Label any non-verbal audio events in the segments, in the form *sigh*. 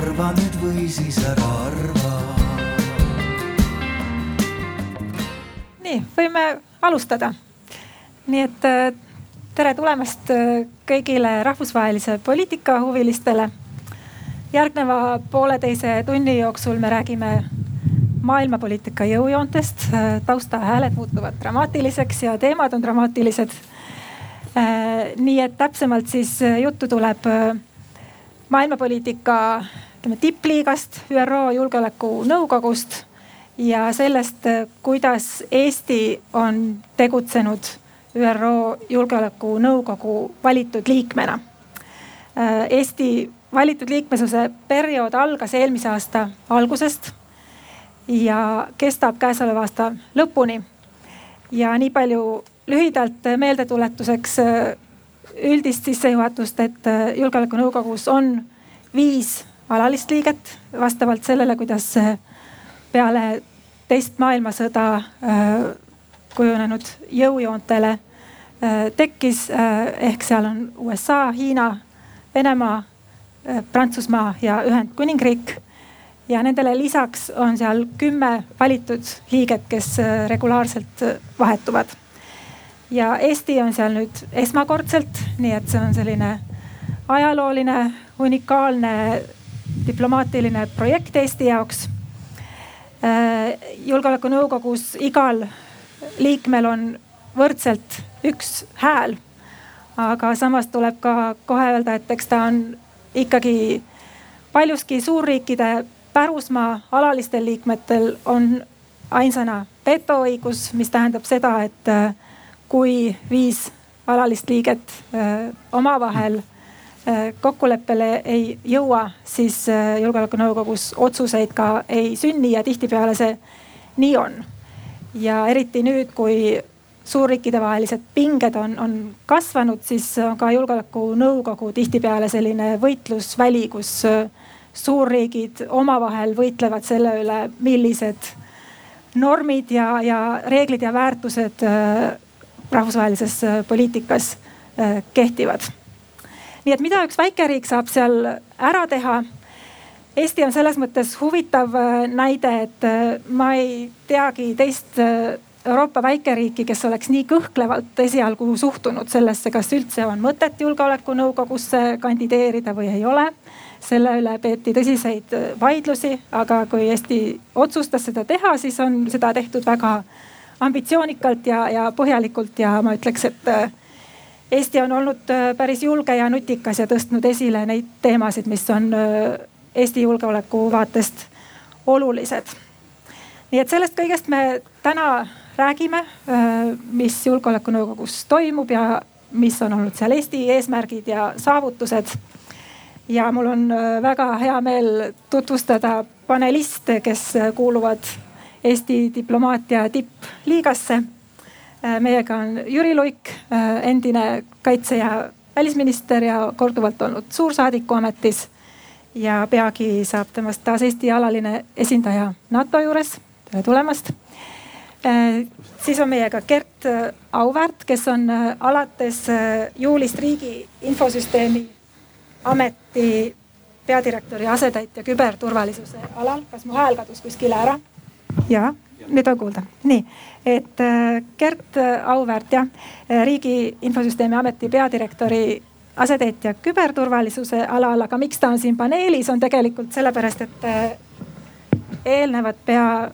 arva nüüd või siis ära arva. nii, võime alustada. nii et äh, tere tulemast äh, kõigile rahvusvahelise poliitika huvilistele. järgneva pooleteise tunni jooksul me räägime maailmapoliitika jõujoontest. Äh, taustahääled muutuvad dramaatiliseks ja teemad on dramaatilised. nii et täpsemalt siis juttu tuleb maailmapoliitika ütleme tippliigast, ÜRO Julgeolekunõukogust ja sellest, kuidas Eesti on tegutsenud ÜRO Julgeolekunõukogu valitud liikmena. Eesti valitud liikmesuse periood algas eelmise aasta algusest ja kestab käesoleva aasta lõpuni. ja nii palju lühidalt meeldetuletuseks üldist sissejuhatust, et julgeolekunõukogus on viis alalist liiget vastavalt sellele, kuidas peale teist maailmasõda äh, kujunenud jõujoontele äh, tekkis. ehk seal on USA, Hiina, Venemaa, Prantsusmaa ja Ühendkuningriik. ja nendele lisaks on seal kümme valitud liiget, kes regulaarselt vahetuvad ja Eesti on seal nüüd esmakordselt, nii et see on selline ajalooline, unikaalne diplomaatiline projekt Eesti jaoks. Äh, julgeolekunõukogus igal liikmel on võrdselt üks hääl. aga samas tuleb ka kohe öelda, et eks ta on ikkagi paljuski suurriikide pärusmaa, alalistel liikmetel on ainsana vetoõigus, mis tähendab seda, et äh, kui viis alalist liiget äh, omavahel kokkuleppele ei jõua, siis äh, julgeolekunõukogus otsuseid ka ei sünni ja tihtipeale see nii on. ja eriti nüüd, kui suurriikide vahelised pinged on, on kasvanud, siis on ka julgeolekunõukogu tihtipeale selline võitlusväli, kus suurriigid omavahel võitlevad selle üle, millised normid ja, ja reeglid ja väärtused rahvusvahelises äh, poliitikas äh, kehtivad. Nii et mida üks väikeriik saab seal ära teha? Eesti on selles mõttes huvitav äh, näide, et ma ei teagi teist Euroopa väikeriiki, kes oleks nii kõhklevalt esialgu suhtunud sellesse, kas üldse on mõtet julgeolekunõukogusse kandideerida või ei ole. selle üle peeti tõsiseid vaidlusi, aga kui Eesti otsustas seda teha, siis on seda tehtud väga ambitsioonikalt ja, ja põhjalikult ja ma ütleks, et äh, Eesti on olnud äh, päris julge ja nutikas ja tõstnud esile neid teemasid, mis on äh, Eesti julgeoleku vaatest olulised. nii et sellest kõigest me täna räägime, mis julgeolekunõukogus toimub ja mis on olnud seal Eesti eesmärgid ja saavutused. ja mul on väga hea meel tutvustada paneliste, kes kuuluvad Eesti diplomaatia tippliigasse. Äh, meiega on Jüri Luik, äh, endine kaitse- ja välisminister ja korduvalt olnud suursaadiku ametis. ja peagi saab temast taas Eesti alaline esindaja NATO juures. tere tulemast. Äh, siis on meiega Gert Auväärt, kes on alates juulist riigi infosüsteemi ameti peadirektori asetäitja küberturvalisuse alal. kas mu hääl kadus kuskile ära? ja nüüd on kuulda, nii, et äh, Gert Auväärt jah, äh, Riigi Infosüsteemi Ameti peadirektori asetäitja küberturvalisuse alal, aga miks ta on siin paneelis, on tegelikult sellepärast, et äh, eelnevat pea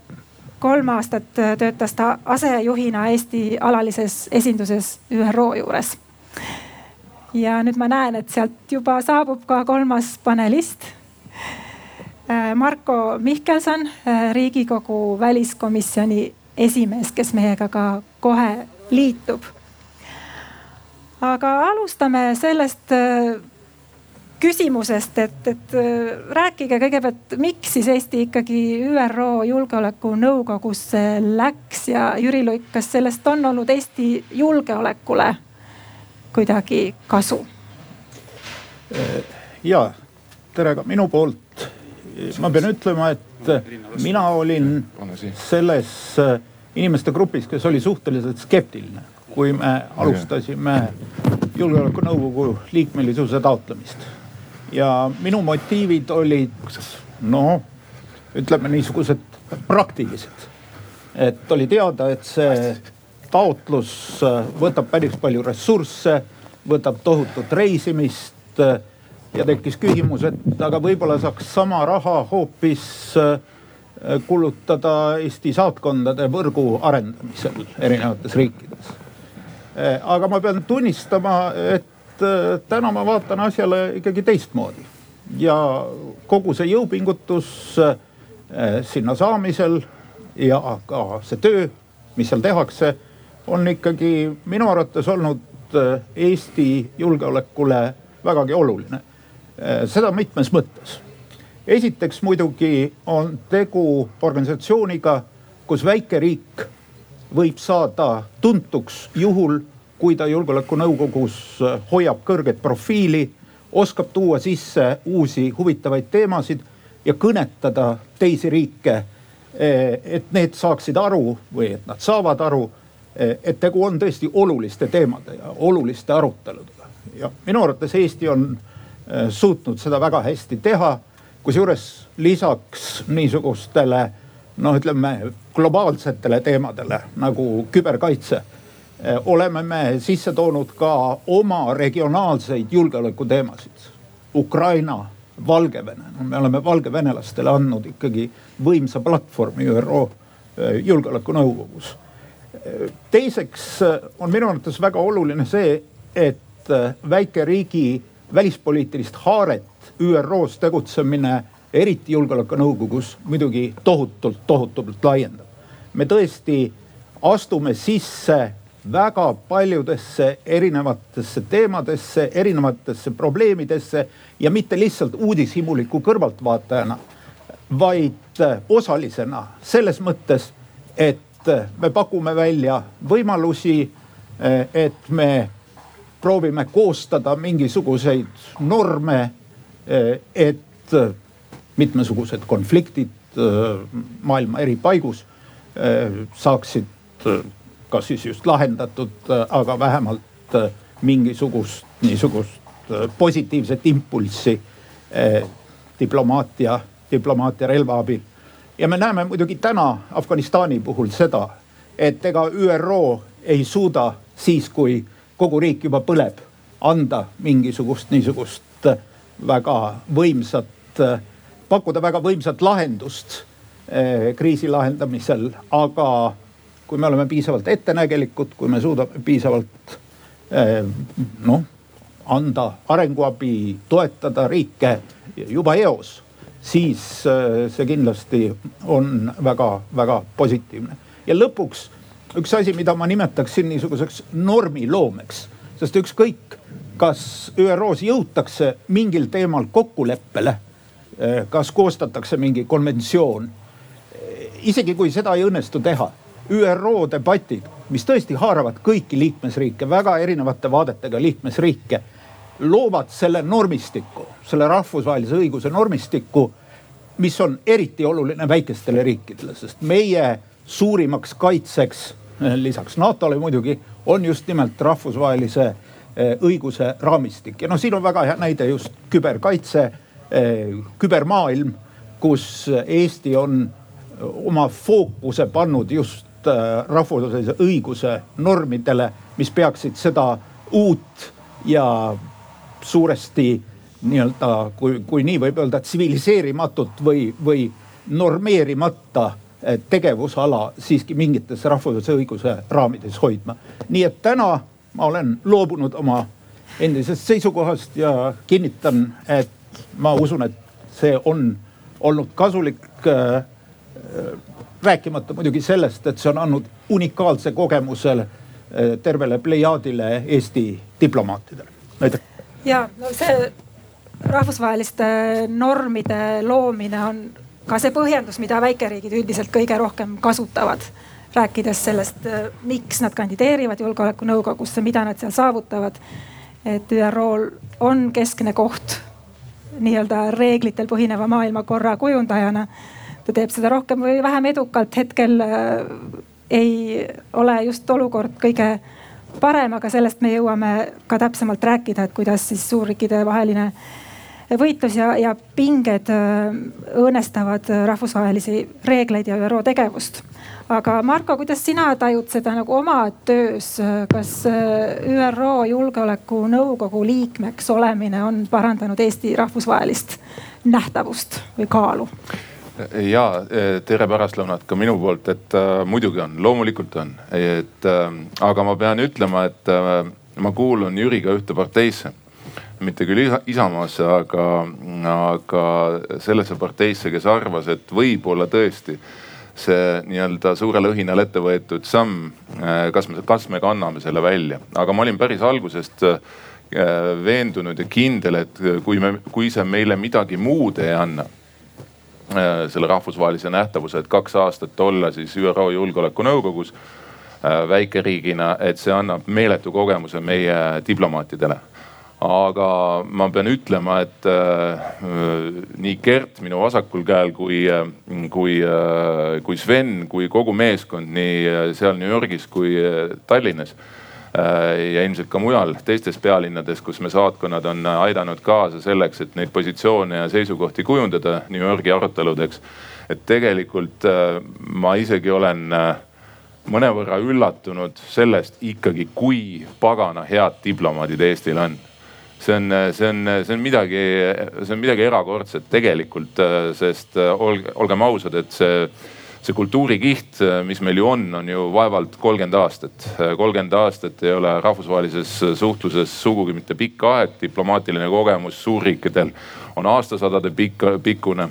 kolm aastat töötas ta asejuhina Eesti alalises esinduses ÜRO juures. ja nüüd ma näen, et sealt juba saabub ka kolmas panelist Marko Mihkelson, äh, riigikogu väliskomisjoni esimees, kes meiega ka kohe liitub. aga alustame sellest äh, küsimusest, et, et rääkige kõigepealt, miks siis Eesti ikkagi ÜRO Julgeolekunõukogusse läks ja Jüri Luik, kas sellest on olnud Eesti julgeolekule kuidagi kasu? ja tere ka minu poolt ma pean ütlema, et mina olin selles äh, inimeste grupis, kes oli suhteliselt skeptiline, kui me alustasime julgeolekunõukogu liikmelisuse taotlemist. ja minu motiivid olid noh, ütleme niisugused praktilised. et oli teada, et see taotlus võtab päris palju ressursse, võtab tohutut reisimist. Ja tekkis küsimus, et aga võib-olla saaks sama raha hoopis kulutada Eesti saatkondade võrgu arendamisel erinevates riikides. aga ma pean tunnistama, et Äh, täna ma vaatan asjale ikkagi teistmoodi ja kogu see jõupingutus äh, sinna saamisel ja ka see töö, mis seal tehakse, on ikkagi minu arvates olnud äh, Eesti julgeolekule vägagi oluline. Seda mitmes mõttes. esiteks muidugi on tegu organisatsiooniga, kus väike riik võib saada tuntuks juhul kui ta julgeolekunõukogus äh, hoiab kõrget profiili, oskab tuua sisse uusi huvitavaid teemasid ja kõnetada teisi riike. Äh, et need saaksid aru või et nad saavad aru, äh, et tegu on tõesti oluliste teemade ja oluliste aruteludega. ja minu arvates Eesti on suutnud seda väga hästi teha. kusjuures lisaks niisugustele noh, ütleme globaalsetele teemadele nagu küberkaitse Eh, oleme me sisse toonud ka oma regionaalseid julgeolekuteemasid. Ukraina, Valgevene, no me oleme valgevenelastele andnud ikkagi võimsa platvormi ÜRO eh, julgeolekunõukogus. Teiseks on minu arvates väga oluline see, et väikeriigi välispoliitilist haaret ÜRO-s tegutsemine, eriti julgeolekunõukogus muidugi tohutult, tohutult laiendab. me tõesti astume sisse väga paljudesse erinevatesse teemadesse, erinevatesse probleemidesse ja mitte lihtsalt uudishimuliku kõrvaltvaatajana, vaid osalisena selles mõttes, et me pakume välja võimalusi, et me proovime koostada mingisuguseid norme, et mitmesugused konfliktid maailma eri paigus saaksid kas siis just lahendatud, aga vähemalt äh, mingisugust niisugust positiivset impulssi diplomaatia, diplomaatia relva abil. ja me näeme muidugi täna Afganistani puhul seda, et ega ÜRO ei suuda siis, kui kogu riik juba põleb, anda mingisugust niisugust väga võimsat, pakkuda väga võimsat lahendust kriisi lahendamisel, aga kui me oleme piisavalt ettenägelikud, kui me suudame piisavalt noh, anda arenguabi, toetada riike juba eos, siis see kindlasti on väga-väga positiivne. ja lõpuks üks asi, mida ma nimetaksin niisuguseks normiloomeks, sest ükskõik, kas ÜRO-s jõutakse mingil teemal kokkuleppele, eh, kas koostatakse mingi konventsioon, isegi kui seda ei õnnestu teha ÜRO debatid, mis tõesti haaravad kõiki liikmesriike, väga erinevate vaadetega liikmesriike, loovad selle normistiku, selle rahvusvahelise õiguse normistiku, mis on eriti oluline väikestele riikidele, sest meie suurimaks kaitseks, eh, *laughs* lisaks. NATO-le muidugi, on just nimelt rahvusvahelise eh, õiguse raamistik. Ja noh, siin on väga hea näide just küberkaitse, eh, kübermaailm, kus Eesti on oma fookuse pannud just rahvusvahelise õiguse normidele, mis peaksid seda uut ja suuresti nii-öelda, kui, kui nii võib öelda, tsiviliseerimatut või, või normeerimata tegevusala siiski mingites rahvusvahelise õiguse raamides hoidma. nii et täna ma olen loobunud oma endisest seisukohast ja kinnitan, et ma usun, et see on olnud kasulik äh, rääkimata muidugi sellest, et see on andnud unikaalse kogemuse eh, tervele plejaadile Eesti diplomaatidele. aitäh. ja no see rahvusvaheliste normide loomine on ka see põhjendus, mida väikeriigid üldiselt kõige rohkem kasutavad. rääkides sellest, eh, miks nad kandideerivad julgeolekunõukogusse, mida nad seal saavutavad. et ÜRO-l on keskne koht nii-öelda reeglitel põhineva maailmakorra kujundajana ta teeb seda rohkem või vähem edukalt, hetkel äh, ei ole just olukord kõige parem, aga sellest me jõuame ka täpsemalt rääkida, et kuidas siis suurriikide vaheline võitlus ja, ja pinged õõnestavad rahvusvahelisi reegleid ja ÜRO tegevust. Aga Marko, kuidas sina tajud seda nagu oma töös, kas ÜRO Julgeolekunõukogu liikmeks olemine on parandanud Eesti rahvusvahelist nähtavust või kaalu? ja tere pärastlõunat ka minu poolt, et äh, muidugi on, loomulikult on, et äh, aga ma pean ütlema, et äh, ma kuulun Jüriga ühte parteisse mitte küll Isamaasse, aga, aga sellesse parteisse, kes arvas, et võib-olla tõesti see nii-öelda suurel õhinal ette võetud samm, äh, kas me, kas me kanname selle välja, aga ma olin päris algusest äh, veendunud ja kindel, et kui me, kui see meile midagi muud ei anna äh, selle rahvusvahelise nähtavuse, et kaks aastat olla siis ÜRO Julgeolekunõukogus väikeriigina, et see annab meeletu kogemuse meie diplomaatidele aga ma pean ütlema, et äh, nii Gert minu vasakul käel kui, äh, kui äh,, kui Sven, kui kogu meeskond nii seal New Yorgis kui Tallinnas ja ilmselt ka mujal teistes pealinnades, kus me saatkonnad on aidanud kaasa selleks, et neid positsioone ja seisukohti kujundada New Yorgi aruteludeks. et tegelikult ma isegi olen mõnevõrra üllatunud sellest ikkagi, kui pagana head diplomaadid Eestil on see on, see on, see on midagi, see on midagi erakordset tegelikult, sest olge, olgem ausad, et see, see kultuurikiht, mis meil ju on, on ju vaevalt kolmkümmend aastat. kolmkümmend aastat ei ole rahvusvahelises suhtluses sugugi mitte pikk aeg, diplomaatiline kogemus suurriikidel on aastasadade pikk, pikkune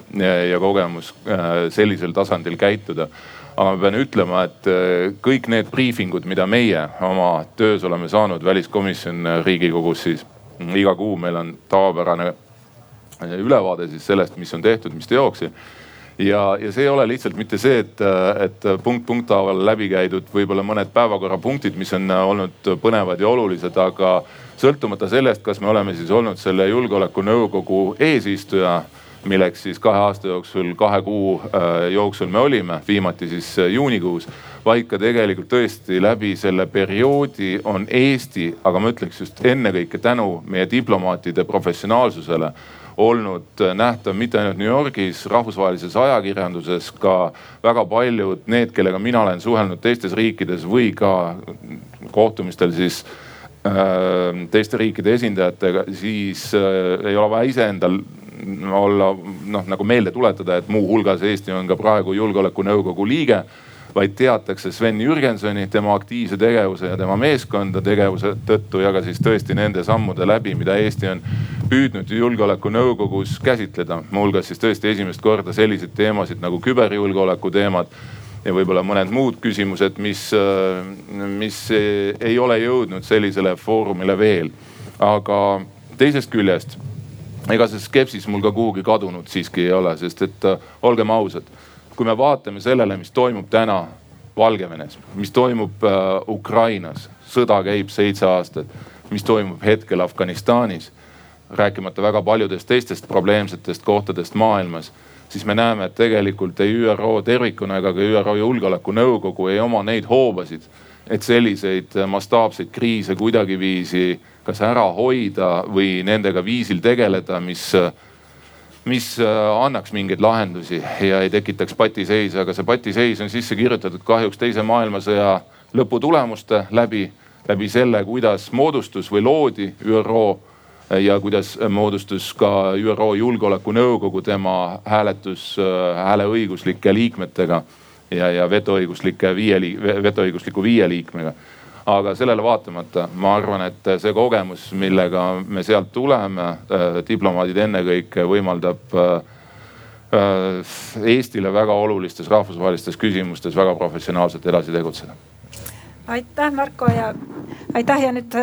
ja kogemus äh, sellisel tasandil käituda aga ma pean ütlema, et äh, kõik need briifingud, mida meie oma töös oleme saanud, väliskomisjon Riigikogus siis iga kuu meil on tavapärane ülevaade siis sellest, mis on tehtud, mis teoks ja, ja see ei ole lihtsalt mitte see, et, et punkt punkti haaval läbi käidud võib-olla mõned päevakorrapunktid, mis on olnud põnevad ja olulised, aga sõltumata sellest, kas me oleme siis olnud selle julgeolekunõukogu eesistuja milleks siis kahe aasta jooksul, kahe kuu äh, jooksul me olime, viimati siis äh, juunikuus. Vaid ka tegelikult tõesti läbi selle perioodi on Eesti, aga ma ütleks just ennekõike tänu meie diplomaatide professionaalsusele olnud äh, nähtav mitte ainult New Yorgis, rahvusvahelises ajakirjanduses, ka väga paljud need, kellega mina olen suhelnud teistes riikides või ka kohtumistel siis teiste riikide esindajatega, siis ei ole vaja iseendal olla noh, nagu meelde tuletada, et muuhulgas Eesti on ka praegu julgeolekunõukogu liige vaid teatakse Sven Jürgensoni, tema aktiivse tegevuse ja tema meeskonda tegevuse tõttu ja ka siis tõesti nende sammude läbi, mida Eesti on püüdnud julgeolekunõukogus käsitleda. muuhulgas siis tõesti esimest korda selliseid teemasid nagu küberjulgeoleku teemad ja võib-olla mõned muud küsimused, mis, mis ei ole jõudnud sellisele foorumile veel. aga teisest küljest ega see skepsis mul ka kuhugi kadunud siiski ei ole, sest et äh, olgem ausad, kui me vaatame sellele, mis toimub täna Valgevenes, mis toimub äh, Ukrainas, sõda käib seitse aastat, mis toimub hetkel Afganistanis, rääkimata väga paljudest teistest probleemsetest kohtadest maailmas siis me näeme, et tegelikult ei ÜRO tervikuna ega ka ÜRO Julgeolekunõukogu ei oma neid hoobasid, et selliseid mastaapseid kriise kuidagiviisi kas ära hoida või nendega viisil tegeleda, mis, mis äh, annaks mingeid lahendusi ja ei tekitaks patiseise, aga see patiseis on sisse kirjutatud kahjuks teise maailmasõja lõpu tulemuste läbi, läbi selle, kuidas moodustus või loodi ÜRO ja kuidas moodustus ka ÜRO Julgeolekunõukogu tema hääletus, äh, hääleõiguslike liikmetega ja, ja vetoõiguslike viie, vetoõigusliku viie liikmega aga sellele vaatamata ma arvan, et see kogemus, millega me sealt tuleme, äh, diplomaadid ennekõike võimaldab äh, äh, Eestile väga olulistes rahvusvahelistes küsimustes väga professionaalselt edasi tegutseda. Aitäh, Marko ja aitäh! Ja nüüd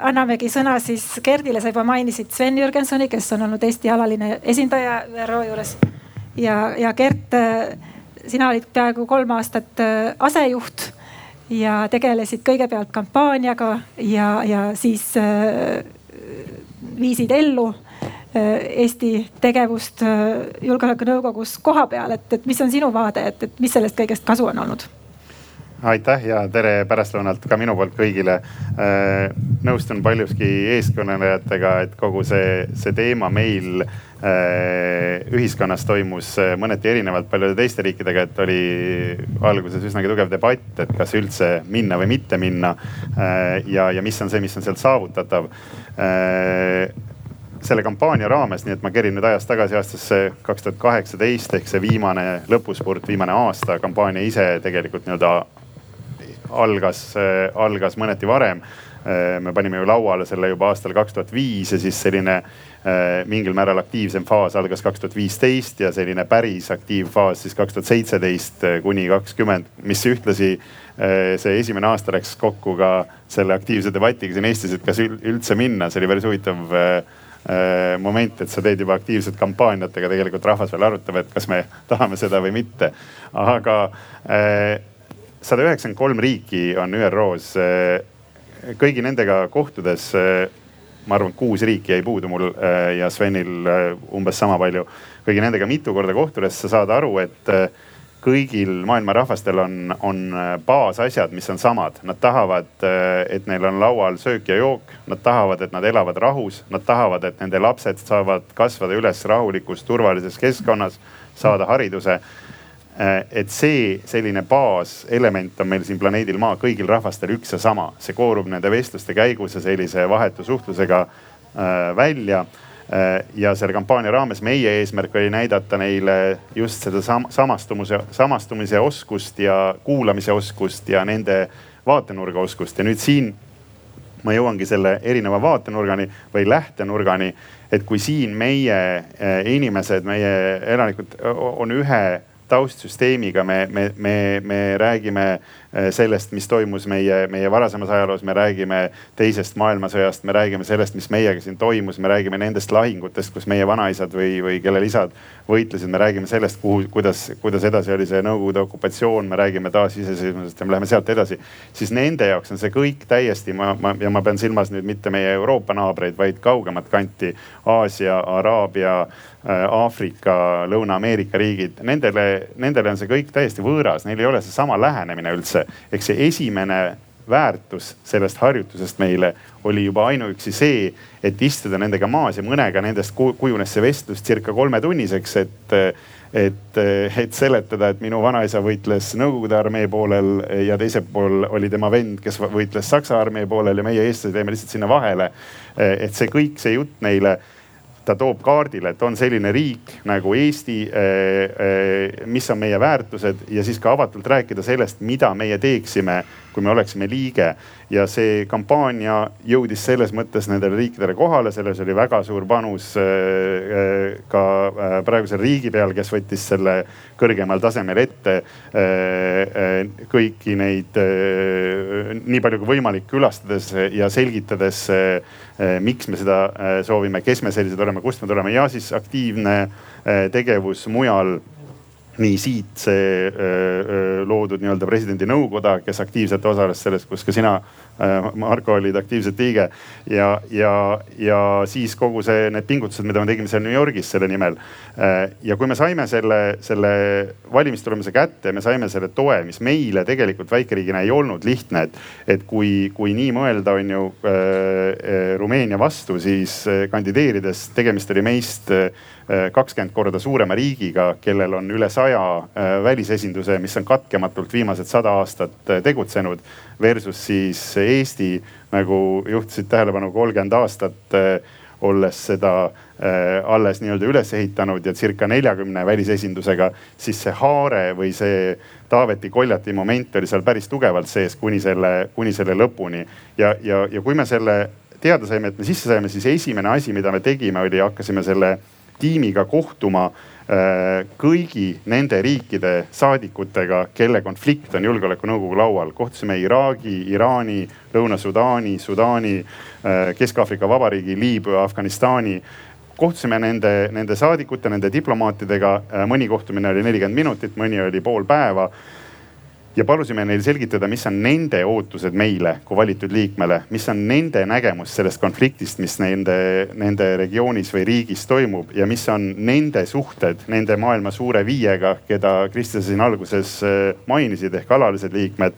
annamegi sõna siis Gerdile, sa juba mainisid Sven Jürgensoni, kes on olnud Eesti alaline esindaja ÜRO juures. ja, ja Gert, sina olid peaaegu kolm aastat asejuht ja tegelesid kõigepealt kampaaniaga ja, ja siis äh, viisid ellu äh, Eesti tegevust äh, julgeolekunõukogus koha peal, et, et mis on sinu vaade, et, et mis sellest kõigest kasu on olnud? Aitäh ja tere pärastlõunat ka minu poolt kõigile. Äh, nõustun paljuski eeskõnelejatega, et kogu see, see teema meil äh, ühiskonnas toimus äh, mõneti erinevalt paljude teiste riikidega, et oli alguses üsnagi tugev debatt, et kas üldse minna või mitte minna. ja, ja mis on see, mis on sealt saavutatav selle kampaania raames, nii et ma kerin nüüd ajas tagasi aastasse kaks tuhat kaheksateist ehk see viimane lõpuspurt, viimane aasta. kampaania ise tegelikult nii-öelda algas, algas mõneti varem. me panime ju lauale selle juba aastal kaks tuhat viis ja siis selline eh, mingil määral aktiivsem faas algas kaks tuhat viisteist ja selline päris aktiivfaas siis kaks tuhat seitseteist kuni kakskümmend, mis ühtlasi eh, see esimene aasta läks kokku ka selle aktiivse debatiga siin Eestis, et kas üldse minna, see oli päris huvitav eh, moment, et sa teed juba aktiivset kampaaniat, aga tegelikult rahvas veel arutab, et kas me tahame seda või mitte. aga sada üheksakümmend kolm riiki on ÜRO-s. kõigi nendega kohtudes, ma arvan, kuus riiki jäi puudu mul äh, ja Svenil umbes sama palju. kõigi nendega mitu korda kohtudes sa saad aru, et kõigil maailma rahvastel on, on baasasjad, mis on samad. Nad tahavad, et neil on laual söök ja jook, nad tahavad, et nad elavad rahus, nad tahavad, et nende lapsed saavad kasvada üles rahulikus, turvalises keskkonnas, saada hariduse et see selline baaselement on meil siin planeedil Maa kõigil rahvastel üks ja sama, see koorub nende vestluste käigus ja sellise vahetu suhtlusega äh, välja äh, ja selle kampaania raames meie eesmärk oli näidata neile just seda sam samastumise, samastumise oskust ja kuulamise oskust ja nende vaatenurga oskust ja nüüd siin ma jõuangi selle erineva vaatenurgani või lähtenurgani. et kui siin meie inimesed, meie elanikud on ühe taustsüsteemiga, me, me, me, me räägime sellest, mis toimus meie, meie varasemas ajaloos, me räägime teisest maailmasõjast, me räägime sellest, mis meiega siin toimus, me räägime nendest lahingutest, kus meie vanaisad või, või kellel isad võitlesid, me räägime sellest, kuhu, kuidas, kuidas edasi oli see Nõukogude okupatsioon, me räägime taasiseseisvumisest ja me läheme sealt edasi. siis nende jaoks on see kõik täiesti, ma, ma ja ma pean silmas nüüd mitte meie Euroopa naabreid, vaid kaugemat kanti, Aasia, Araabia Äh, Aafrika, Lõuna-Ameerika riigid, nendele, nendele on see kõik täiesti võõras, neil ei ole seesama lähenemine üldse. Ehk see esimene väärtus sellest harjutusest meile oli juba ainuüksi see, et istuda nendega maas ja mõnega nendest kujunes see vestlus circa kolmetunniseks, et et, et seletada, et minu vanaisa võitles Nõukogude armee poolel ja teisel pool oli tema vend, kes võitles Saksa armee poolel ja meie eestlased jäime lihtsalt sinna vahele. et see kõik, see jutt neile ta toob kaardile, et on selline riik nagu Eesti, eh, eh, mis on meie väärtused ja siis ka avatult rääkida sellest, mida meie teeksime, kui me oleksime liige. Ja see kampaania jõudis selles mõttes nendele riikidele kohale, selles oli väga suur panus äh, äh, ka äh, praegusel riigipeal, kes võttis selle kõrgemal tasemel ette kõiki neid nii palju kui võimalik külastades ja selgitades, miks me seda soovime, kes me sellised oleme, kust me tuleme. Ja siis aktiivne tegevus mujal nii siit see loodud nii-öelda presidendi nõukoda, kes aktiivselt osales selles, kus ka sina, Marko, olid aktiivselt liige. ja, ja, ja siis kogu see, need pingutused, mida me tegime seal New Yorgis selle nimel. ja kui me saime selle, selle valimistulemuse kätte, me saime selle toe, mis meile tegelikult väikeriigina ei olnud lihtne, et, et kui, kui nii mõelda, on ju Rumeenia vastu, siis kandideerides tegemist oli meist kakskümmend korda suurema riigiga, kellel on üle saja äh, välisesinduse, mis on katkematult viimased sada aastat äh, tegutsenud. Versus siis Eesti nagu juhtisid tähelepanu kolmkümmend aastat äh, olles seda alles nii-öelda üles ehitanud ja circa neljakümne välisesindusega, siis see haare või see Taaveti koljati moment oli seal päris tugevalt sees kuni selle, kuni selle lõpuni. ja, ja, ja kui me selle teada saime, et me sisse saime, siis esimene asi, mida me tegime, oli hakkasime selle tiimiga kohtuma äh, kõigi nende riikide saadikutega, kelle konflikt on julgeolekunõukogu laual. kohtusime Iraagi, Iraani, Lõuna-Sudaani, Sudaani, äh, Kesk-Aafrika Vabariigi, Liibüa, Afganistani kohtusime nende, nende saadikute, nende diplomaatidega. Äh, mõni kohtumine oli nelikümmend minutit, mõni oli pool päeva ja palusime neil selgitada, mis on nende ootused meile kui valitud liikmele, mis on nende nägemus sellest konfliktist, mis nende, nende regioonis või riigis toimub ja mis on nende suhted nende maailma suure viiega, keda Kristjan siin alguses äh, mainisid ehk alalised liikmed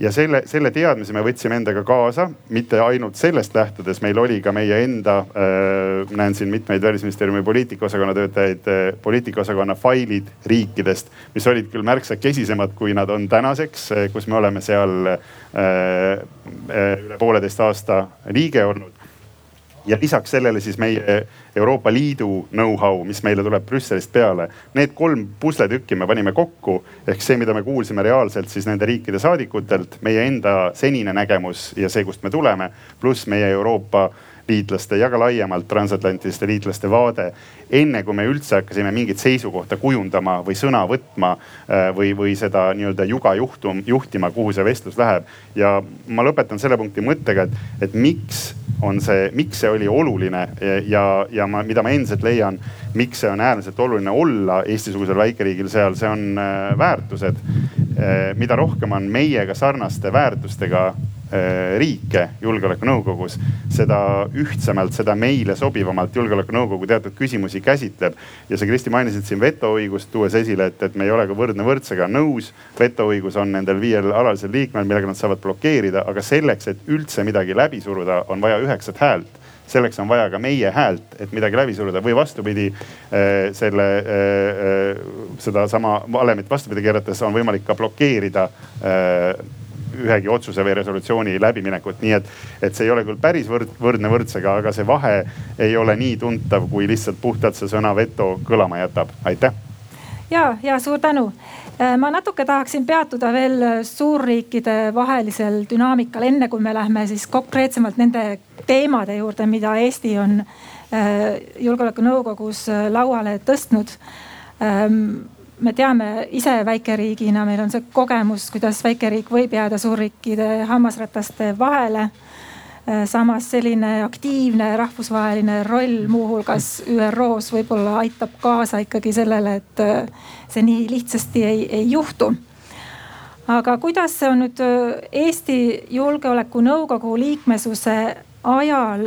ja selle, selle teadmise me võtsime endaga kaasa, mitte ainult sellest lähtudes, meil oli ka meie enda äh,, näen siin mitmeid välisministeeriumi poliitikaosakonna töötajaid äh,, poliitikaosakonna failid riikidest, mis olid küll märksa kesisemad, kui nad on tänaseks äh,, kus me oleme seal äh, äh, üle pooleteist aasta liige olnud ja lisaks sellele siis meie Euroopa Liidu know-how, mis meile tuleb Brüsselist peale. Need kolm pusletükki me panime kokku ehk see, mida me kuulsime reaalselt siis nende riikide saadikutelt, meie enda senine nägemus ja see, kust me tuleme, pluss meie Euroopa liitlaste ja ka laiemalt transatlantiliste liitlaste vaade. enne kui me üldse hakkasime mingit seisukohta kujundama või sõna võtma äh, või, või seda nii-öelda juga juhtum, juhtima, kuhu see vestlus läheb. ja ma lõpetan selle punkti mõttega, et, et miks on see, miks see oli oluline ja, ja ma, mida ma endiselt leian, miks see on äärmiselt oluline olla Eesti-sugusel väikeriigil seal, see on äh, väärtused. Äh, mida rohkem on meiega sarnaste väärtustega riike julgeolekunõukogus, seda ühtsemalt, seda meile sobivamalt julgeolekunõukogu teatud küsimusi käsitleb. ja sa, Kristi, mainisid siin vetoõigust, tuues esile, et, et me ei ole ka võrdne võrdsega nõus. vetoõigus on nendel viiel alalisel liikmel, millega nad saavad blokeerida, aga selleks, et üldse midagi läbi suruda, on vaja üheksat häält selleks on vaja ka meie häält, et midagi läbi suruda või vastupidi äh, selle, äh, sedasama valemit vastupidi keerates on võimalik ka blokeerida ühegi otsuse või resolutsiooni läbiminekut, nii et, et see ei ole küll päris võrd, võrdne võrdsega, aga see vahe ei ole nii tuntav, kui lihtsalt puhtalt see sõna veto kõlama jätab. aitäh. ja, ja suur tänu. Äh, ma natuke tahaksin peatuda veel suurriikide vahelisel dünaamikal, enne kui me lähme siis konkreetsemalt nende teemade juurde, mida Eesti on äh, julgeolekunõukogus äh, lauale tõstnud me teame ise väikeriigina, meil on see kogemus, kuidas väikeriik võib jääda suurriikide hammasrataste vahele. Äh, samas selline aktiivne rahvusvaheline roll, muuhulgas ÜRO-s võib-olla aitab kaasa ikkagi sellele, et äh, see nii lihtsasti ei, ei juhtu aga kuidas see on nüüd äh, Eesti Julgeolekunõukogu liikmesuse ajal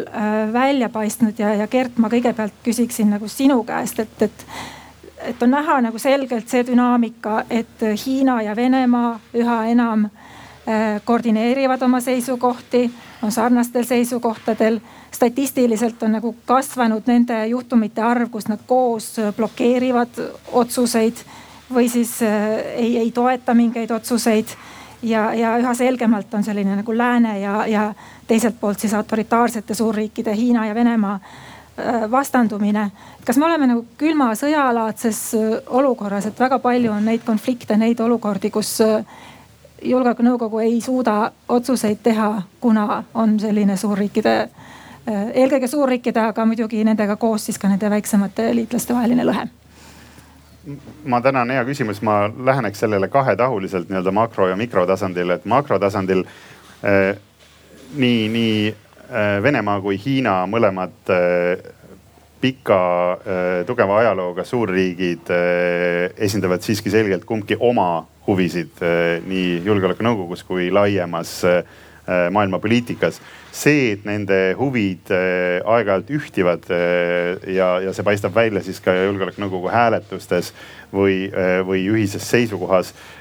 välja paistnud ja, ja Gert, ma kõigepealt küsiksin nagu sinu käest, et, et et on näha nagu selgelt see dünaamika, et Hiina ja Venemaa üha enam äh, koordineerivad oma seisukohti, on sarnastel seisukohtadel. statistiliselt on nagu kasvanud nende juhtumite arv, kus nad koos blokeerivad otsuseid või siis äh, ei, ei toeta mingeid otsuseid. ja, ja üha selgemalt on selline nagu lääne ja, ja teiselt poolt siis autoritaarsete suurriikide Hiina ja Venemaa vastandumine. kas me oleme nagu külma sõjalaadses äh, olukorras, et väga palju on neid konflikte, neid olukordi, kus äh, julgeolekunõukogu ei suuda otsuseid teha, kuna on selline suurriikide, eelkõige suurriikide, aga muidugi nendega koos siis ka nende väiksemate liitlaste vaheline lõhe ma tänan, hea küsimus, ma läheneks sellele kahetahuliselt nii-öelda makro ja mikrotasandil, et makrotasandil eh, nii, nii Äh, Venemaa kui Hiina mõlemad äh, pika äh, tugeva ajalooga suurriigid esindavad siiski selgelt kumbki oma huvisid nii julgeolekunõukogus kui laiemas maailmapoliitikas. see, et nende huvid aeg-ajalt ühtivad ja, ja see paistab välja siis ka julgeolekunõukogu hääletustes või, või ühises seisukohas Äh,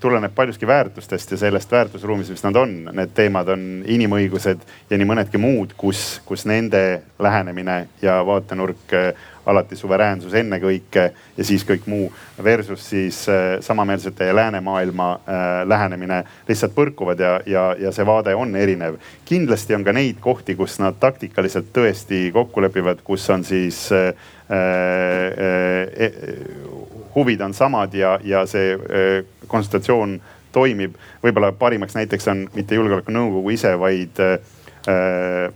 tuleneb paljuski väärtustest ja sellest väärtusruumist, mis nad on. Need teemad on inimõigused ja nii mõnedki muud, kus, kus nende lähenemine ja vaatenurk äh, alati suveräänsus ennekõike ja siis kõik muu versus siis äh, samameelsete ja läänemaailma lähenemine lihtsalt põrkuvad ja, ja, ja see vaade on erinev. kindlasti on ka neid kohti, kus nad taktikaliselt tõesti kokku lepivad, kus on siis äh, äh, huvid on samad ja, ja see äh, konsultatsioon toimib. võib-olla parimaks näiteks on mitte julgeolekunõukogu ise, vaid äh,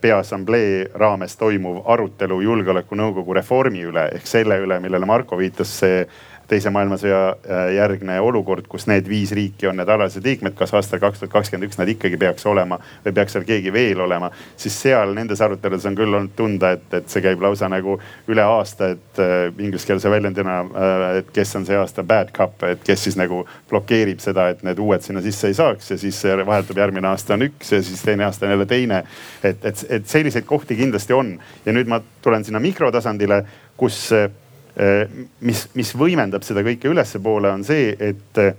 peaassamblee raames toimuv arutelu julgeolekunõukogu reformi üle ehk selle üle, millele Marko viitas, see teise maailmasõja äh, järgne olukord, kus need viis riiki on need alalised liikmed, kas aastal kaks tuhat kakskümmend üks nad ikkagi peaks olema või peaks seal keegi veel olema. siis seal nendes aruteludes on küll olnud tunda, et, et see käib lausa nagu üle aasta, et äh, ingliskeelse väljendina äh,, et kes on see aasta bad cop, et kes siis nagu blokeerib seda, et need uued sinna sisse ei saaks ja siis vahetub järgmine aasta on üks ja siis teine aasta on jälle teine. et, et, et selliseid kohti kindlasti on ja nüüd ma tulen sinna mikrotasandile, kus mis, mis võimendab seda kõike ülespoole, on see, et äh,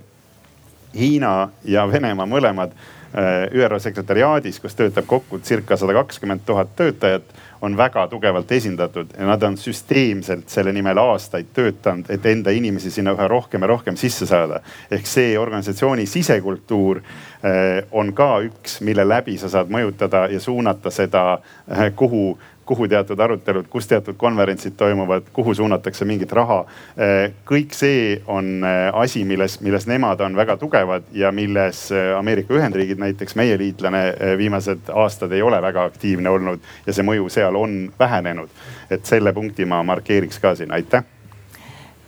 Hiina ja Venemaa mõlemad äh, ÜRO sekretäriaadis, kus töötab kokku circa sada kakskümmend tuhat töötajat, on väga tugevalt esindatud ja nad on süsteemselt selle nimel aastaid töötanud, et enda inimesi sinna üha rohkem ja rohkem sisse saada. ehk see organisatsiooni sisekultuur on ka üks, mille läbi sa saad mõjutada ja suunata seda, kuhu kuhu teatud arutelud, kus teatud konverentsid toimuvad, kuhu suunatakse mingit raha. Eh, kõik see on eh, asi, milles, milles nemad on väga tugevad ja milles eh, Ameerika Ühendriigid, näiteks meie liitlane, viimased aastad ei ole väga aktiivne olnud ja see mõju seal on vähenenud. et selle punkti ma markeeriks ka siin, aitäh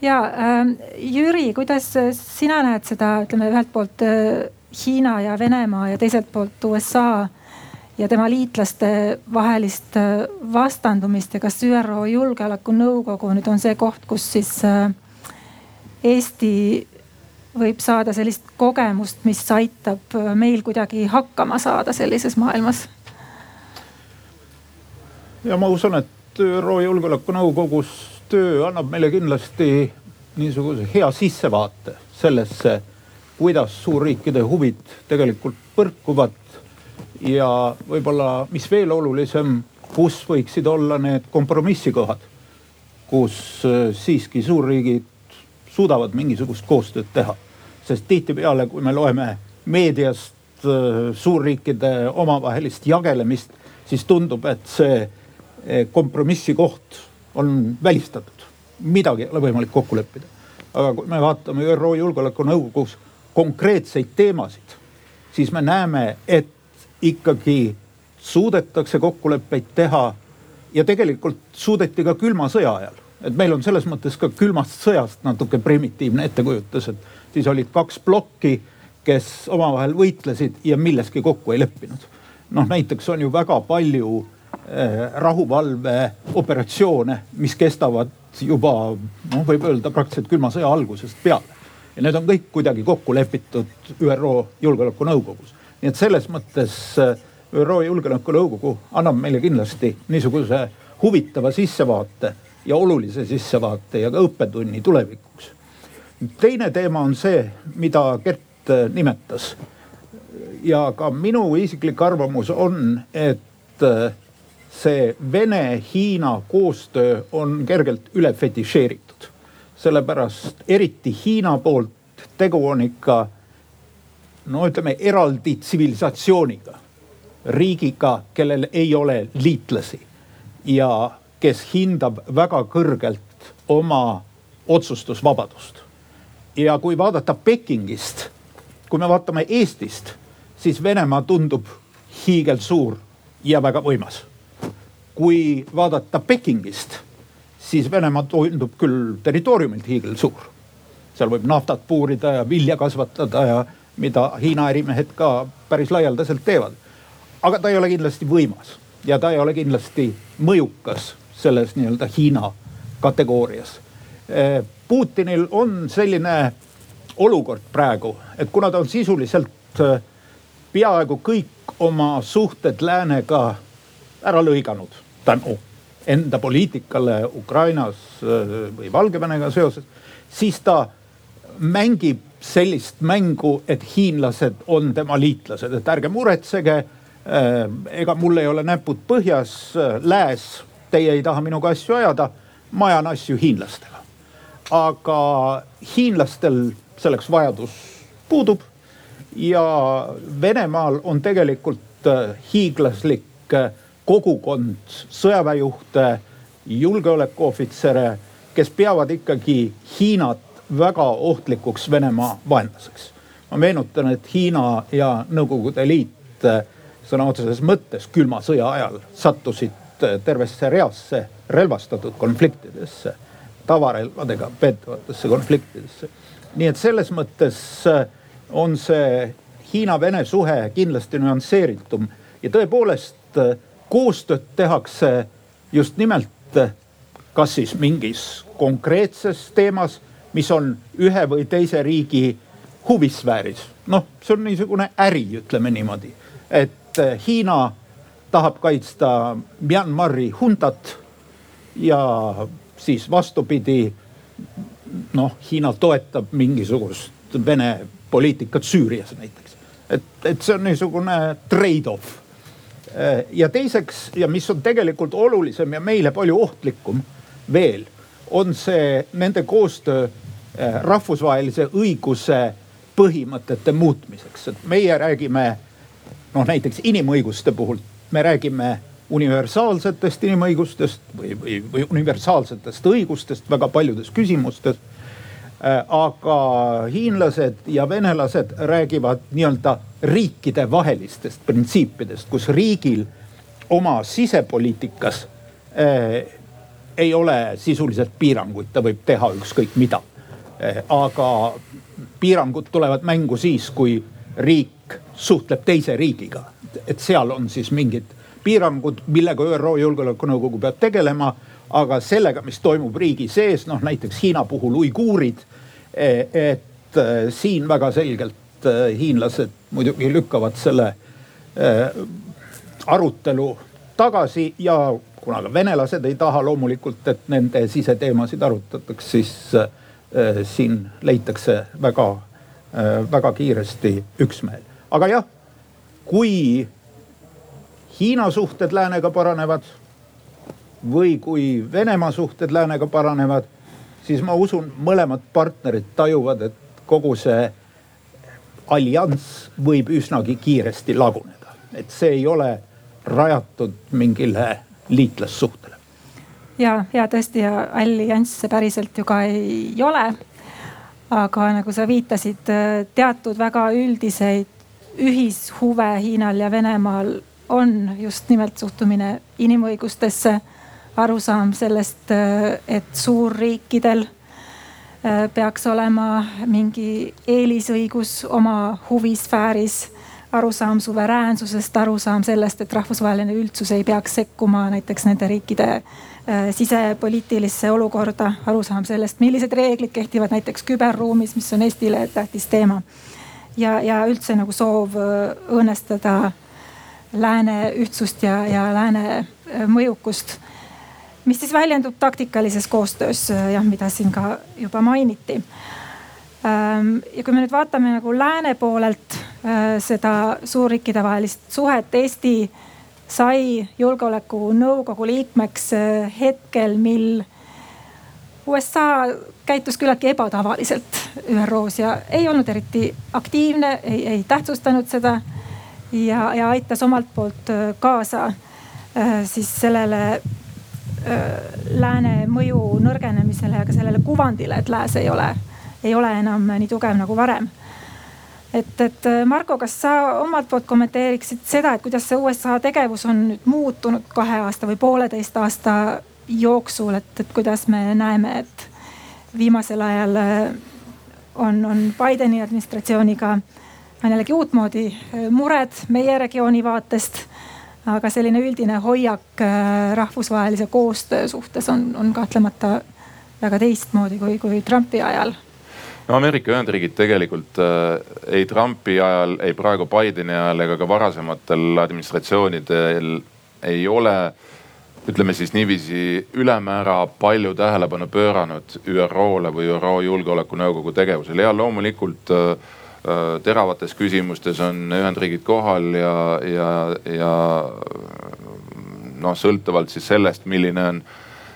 ja äh, Jüri, kuidas sina näed seda, ütleme ühelt poolt äh, Hiina ja Venemaa ja teiselt poolt USA äh, ja tema liitlaste vahelist äh, vastandumist ja kas ÜRO Julgeolekunõukogu nüüd on see koht, kus siis äh, Eesti võib saada sellist kogemust, mis aitab äh, meil kuidagi hakkama saada sellises maailmas? ja ma usun, et ÜRO Julgeolekunõukogus töö annab meile kindlasti niisuguse hea sissevaate sellesse, kuidas suurriikide huvid tegelikult põrkuvad ja võib-olla, mis veel olulisem, kus võiksid olla need kompromissikohad, kus äh, siiski suurriigid suudavad mingisugust koostööd teha. sest tihtipeale, kui me loeme meediast äh, suurriikide omavahelist jagelemist, siis tundub, et see äh, kompromissi koht on välistatud. midagi ei ole võimalik kokku leppida. aga kui me vaatame ÜRO Julgeolekunõukogus konkreetseid teemasid, siis me näeme, et ikkagi suudetakse kokkuleppeid teha. ja tegelikult suudeti ka külma sõja ajal, et meil on selles mõttes ka külmast sõjast natuke primitiivne ettekujutus, et siis olid kaks plokki, kes omavahel võitlesid ja milleski kokku ei leppinud. noh, näiteks on ju väga palju eh, rahuvalveoperatsioone, mis kestavad juba noh, võib öelda praktiliselt külma sõja algusest peale. ja need on kõik kuidagi kokku lepitud ÜRO Julgeolekunõukogus nii et selles mõttes äh, ÜRO Julgeolekunõukogu annab meile kindlasti niisuguse huvitava sissevaate ja olulise sissevaate ja ka õppetunni tulevikuks. teine teema on see, mida Gert äh, nimetas. ja ka minu isiklik arvamus on, et äh, see Vene-Hiina koostöö on kergelt üle fetišeeritud. sellepärast eriti Hiina poolt tegu on ikka no ütleme eraldi tsivilisatsiooniga, riigiga, kellel ei ole liitlasi ja kes hindab väga kõrgelt oma otsustusvabadust. ja kui vaadata Pekingist, kui me vaatame Eestist, siis Venemaa tundub hiigelsuur ja väga võimas. kui vaadata Pekingist, siis Venemaa tundub küll territooriumilt hiigelsuur. seal võib naftat puurida ja vilja kasvatada ja mida Hiina ärimehed ka päris laialdaselt teevad. aga ta ei ole kindlasti võimas ja ta ei ole kindlasti mõjukas selles nii-öelda Hiina kategoorias. Eh, Putinil on selline olukord praegu, et kuna ta on sisuliselt eh, peaaegu kõik oma suhted läänega ära lõiganud tänu enda poliitikale Ukrainas eh, või Valgevenega seoses, siis ta mängib sellist mängu, et hiinlased on tema liitlased, et ärge muretsege. Äh, ega mul ei ole näpud põhjas, äh, lääs, teie ei taha minuga asju ajada, ma ajan asju hiinlastega. aga hiinlastel selleks vajadus puudub ja Venemaal on tegelikult äh, hiiglaslik kogukond sõjaväejuhte, julgeolekuohvitsere, kes peavad ikkagi Hiinat väga ohtlikuks Venemaa vaenlaseks. ma meenutan, et Hiina ja Nõukogude Liit eh, sõna otseses mõttes külma sõja ajal sattusid eh, tervesse reasse relvastatud konfliktidesse. tavarelvadega peetavatesse konfliktidesse. nii et selles mõttes äh, on see Hiina-Vene suhe kindlasti nüansseeritum ja tõepoolest äh, koostööd tehakse just nimelt kas siis mingis konkreetses teemas, mis on ühe või teise riigi huvisfääris. noh, see on niisugune äri, ütleme niimoodi, et Hiina tahab kaitsta Myanmari huntat ja siis vastupidi. noh, Hiina toetab mingisugust Vene poliitikat Süürias näiteks, et, et see on niisugune trade-off. ja teiseks ja mis on tegelikult olulisem ja meile palju ohtlikum veel, on see nende koostöö eh, rahvusvahelise õiguse põhimõtete muutmiseks, et meie räägime noh, näiteks inimõiguste puhul me räägime universaalsetest inimõigustest või, või, või universaalsetest õigustest väga paljudes küsimustes. Äh, aga hiinlased ja venelased räägivad nii-öelda riikidevahelistest printsiipidest, kus riigil oma sisepoliitikas äh, ei ole sisuliselt piiranguid, ta võib teha ükskõik mida. Aga piirangud tulevad mängu siis, kui riik suhtleb teise riigiga et seal on siis mingid piirangud, millega ÜRO Julgeolekunõukogu peab tegelema. aga sellega, mis toimub riigi sees, noh näiteks Hiina puhul uiguurid. E, et e, siin väga selgelt hiinlased muidugi lükkavad selle arutelu tagasi ja kuna ka venelased ei taha loomulikult, et nende siseteemasid arutataks, siis siin leitakse väga, väga kiiresti üksmeel. aga jah kui Hiina suhted läänega paranevad või kui Venemaa suhted läänega paranevad, siis ma usun, mõlemad partnerid tajuvad, et kogu see allianss võib üsnagi kiiresti laguneda. et see ei ole rajatud mingile liitlassuhtele. Ja, ja tõesti ja allianss see päriselt ju ka ei ole. aga nagu sa viitasid, teatud väga üldiseid ühishuve Hiinal ja Venemaal on just nimelt suhtumine inimõigustesse, arusaam sellest, et suurriikidel äh, peaks olema mingi eelisõigus oma huvisfääris, arusaam suveräänsusest, arusaam sellest, et rahvusvaheline üldsus ei peaks sekkuma näiteks nende riikide äh, sisepoliitilisse olukorda, arusaam sellest, millised reeglid kehtivad näiteks küberruumis, mis on Eestile tähtis teema ja, ja üldse nagu soov äh, õõnestada lääne ühtsust ja, ja lääne äh, mõjukust. mis siis väljendub taktikalises koostöös äh, jah, mida siin ka juba mainiti. Ähm, ja kui me nüüd vaatame nagu lääne poolelt seda suurriikide vahelist suhet, Eesti sai julgeolekunõukogu liikmeks hetkel, mil USA käitus küllaltki ebatavaliselt ÜRO-s ja ei olnud eriti aktiivne, ei, ei tähtsustanud seda. ja, ja aitas omalt poolt äh, kaasa äh, siis sellele äh, lääne mõju nõrgenemisele ja ka sellele kuvandile, et lääs ei ole, ei ole enam nii tugev nagu varem et, et Marko, kas sa omalt poolt kommenteeriksid seda, et kuidas see USA tegevus on nüüd muutunud kahe aasta või pooleteist aasta jooksul, et, et kuidas me näeme, et viimasel ajal äh, on, on Bideni administratsiooniga on jällegi uutmoodi äh, mured meie regiooni vaatest. aga selline üldine hoiak äh, rahvusvahelise koostöö suhtes on, on kahtlemata väga teistmoodi kui, kui Trumpi ajal no Ameerika Ühendriigid tegelikult äh, ei Trumpi ajal, ei praegu Bideni ajal ega ka varasematel administratsioonidel ei ole äh, ütleme siis niiviisi ülemäära palju tähelepanu pööranud ÜRO-le või ÜRO Julgeolekunõukogu tegevusele. Ja loomulikult äh, äh, teravates küsimustes on Ühendriigid kohal ja, ja, ja noh, sõltuvalt siis sellest, milline on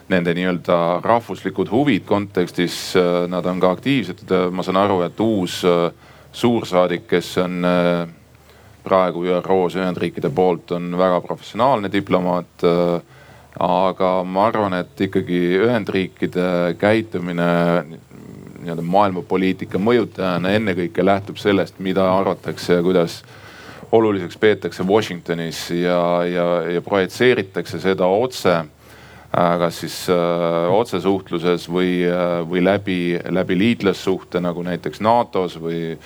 nende nii-öelda rahvuslikud huvid kontekstis, äh, nad on ka aktiivsed. ma saan aru, et uus äh, suursaadik, kes on praegu ÜRO-s Ühendriikide poolt, on väga professionaalne diplomaat aga ma arvan, et ikkagi Ühendriikide käitumine nii-öelda maailmapoliitika mõjutajana ennekõike lähtub sellest, mida arvatakse ja kuidas oluliseks peetakse Washingtonis ja, ja, ja projitseeritakse seda otse kas siis äh, otsesuhtluses või, või läbi, läbi liitlassuhte nagu näiteks NATO-s või,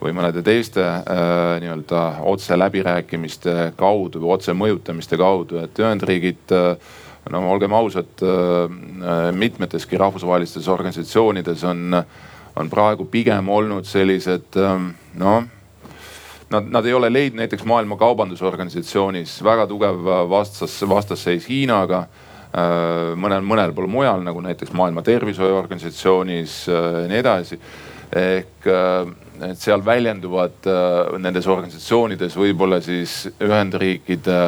või mõnede teiste äh, nii-öelda otse läbirääkimiste kaudu või otse mõjutamiste kaudu, et Ühendriigid äh, no olgem ausad äh,, mitmeteski rahvusvahelistes organisatsioonides on, on praegu pigem olnud sellised äh, noh Nad, nad ei ole leidnud näiteks Maailma Kaubandusorganisatsioonis väga tugev vastas, vastasseis Hiinaga äh, mõnel, mõnel pool mujal nagu näiteks Maailma Tervishoiuorganisatsioonis äh, ja nii edasi. ehk äh, et seal väljenduvad nendes organisatsioonides võib-olla siis Ühendriikide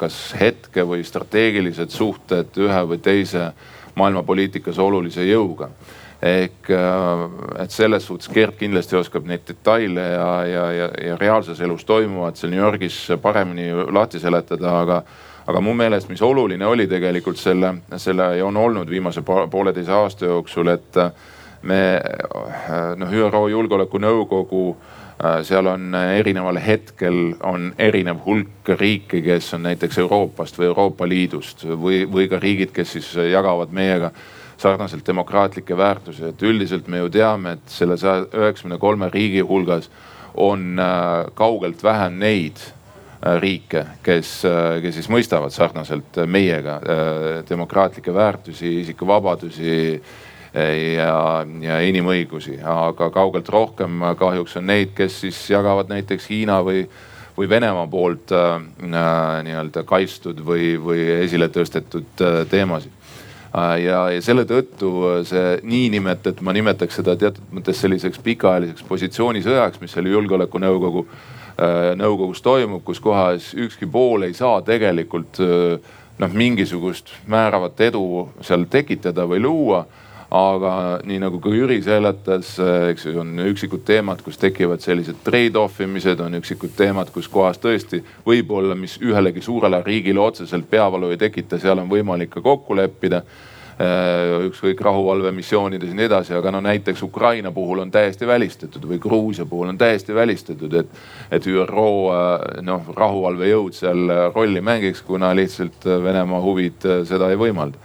kas hetke või strateegilised suhted ühe või teise maailmapoliitikas olulise jõuga ehk äh, et selles suhtes Gert kindlasti oskab neid detaile ja, ja, ja, ja reaalses elus toimuvat seal New Yorgis paremini lahti seletada, aga aga mu meelest, mis oluline oli tegelikult selle, selle ja on olnud viimase pooleteise aasta jooksul, et me noh, ÜRO Julgeolekunõukogu äh, seal on erineval hetkel on erinev hulk riike, kes on näiteks Euroopast või Euroopa Liidust või, või ka riigid, kes siis jagavad meiega sarnaselt demokraatlikke väärtusi, et üldiselt me ju teame, et selle saja üheksakümne kolme riigi hulgas on äh, kaugelt vähem neid äh, riike, kes, äh, kes siis mõistavad sarnaselt meiega demokraatlikke väärtusi, isikuvabadusi ja, ja inimõigusi, aga kaugelt rohkem kahjuks on neid, kes siis jagavad näiteks Hiina või, või Venemaa poolt äh, nii-öelda kaitstud või, või esile tõstetud äh, teemasid. Äh, ja, ja selle tõttu äh, see niinimetatud, ma nimetaks seda teatud mõttes selliseks pikaajaliseks positsioonisõjaks, mis selle julgeolekunõukogu, äh, nõukogus toimub, kus kohas ükski pool ei saa tegelikult noh, mingisugust määravat edu seal tekitada või luua. Aga nii nagu ka Jüri seletas, eks ju, on üksikud teemad, kus tekivad sellised trade-off imised, on üksikud teemad, kus kohas tõesti võib-olla, mis ühelegi suurele riigile otseselt peavalu ei tekita, seal on võimalik ka kokku leppida. äh, ükskõik rahuvalvemissioonides ja nii edasi, aga no näiteks Ukraina puhul on täiesti välistatud või Gruusia puhul on täiesti välistatud, et, et ÜRO äh, noh, rahuvalvejõud seal rolli mängiks, kuna lihtsalt Venemaa huvid äh, seda ei võimalda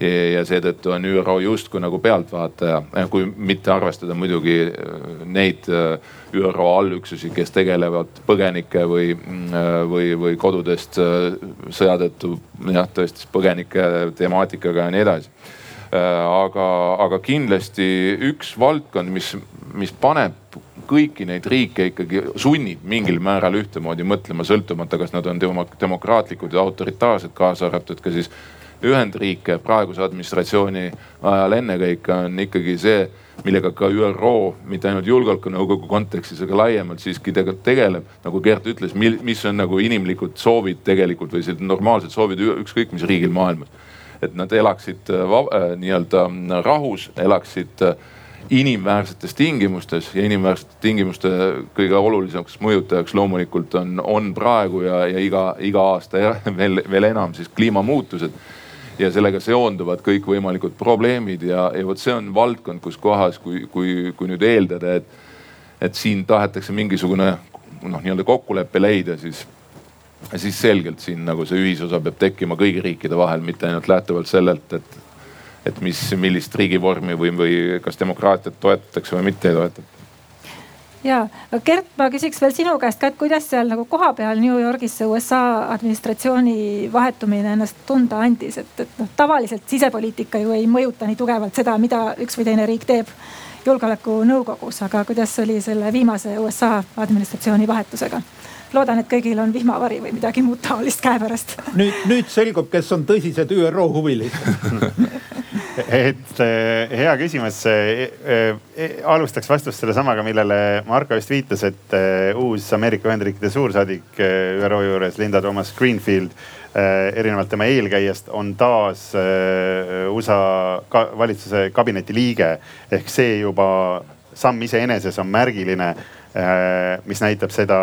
ja seetõttu on ÜRO justkui nagu pealtvaataja, kui mitte arvestada muidugi äh, neid äh, ÜRO allüksusi, kes tegelevad põgenike või, äh, või, või kodudest sõja tõttu jah, tõesti põgenike temaatikaga ja nii edasi. aga, aga kindlasti üks valdkond, mis, mis paneb kõiki neid riike ikkagi sunnib mingil määral ühtemoodi mõtlema, sõltumata, kas nad on demokraatlikud ja autoritaarsed, kaasa arvatud ka siis Ühendriike praeguse administratsiooni ajal ennekõike on ikkagi see, millega ka ÜRO mitte ainult julgeolekunõukogu kontekstis, aga laiemalt siiski tegeleb. nagu Gert ütles, mis on nagu inimlikud soovid tegelikult või sellised normaalsed soovid ükskõik mis riigil maailmas. et nad elaksid äh, äh, nii-öelda rahus, elaksid äh, inimväärsetes tingimustes ja inimväärsete tingimuste kõige olulisemaks mõjutajaks loomulikult on, on praegu ja, ja iga, iga aasta *laughs* veel, veel enam siis kliimamuutused ja sellega seonduvad kõikvõimalikud probleemid ja, ja vot see on valdkond, kus kohas, kui, kui, kui nüüd eeldada, et, et siin tahetakse mingisugune noh, nii-öelda kokkulepe leida, siis, siis selgelt siin nagu see ühisosa peab tekkima kõigi riikide vahel, mitte ainult lähtuvalt sellelt, et, et mis, millist riigivormi või, või kas demokraatiat toetatakse või mitte ei toetata ja, Gert, ma küsiks veel sinu käest ka, et kuidas seal nagu kohapeal New Yorgis see USA administratsiooni vahetumine ennast tunda andis, et, et noh, tavaliselt sisepoliitika ju ei mõjuta nii tugevalt seda, mida üks või teine riik teeb julgeolekunõukogus, aga kuidas oli selle viimase USA administratsiooni vahetusega? Loodan, et kõigil on vihmavari või midagi muud taolist käepärast. nüüd, nüüd selgub, kes on tõsised ÜRO huvilised *laughs* et eh, hea küsimus eh, eh, alustaks vastust sellesamaga, millele Marko just viitas, et uus Ameerika Ühendriikide suursaadik ÜRO juures, Linda Thomas Greenfield, erinevalt tema eelkäijast on taas USA ka valitsuse kabineti liige. ehk see juba samm iseeneses on märgiline mis näitab seda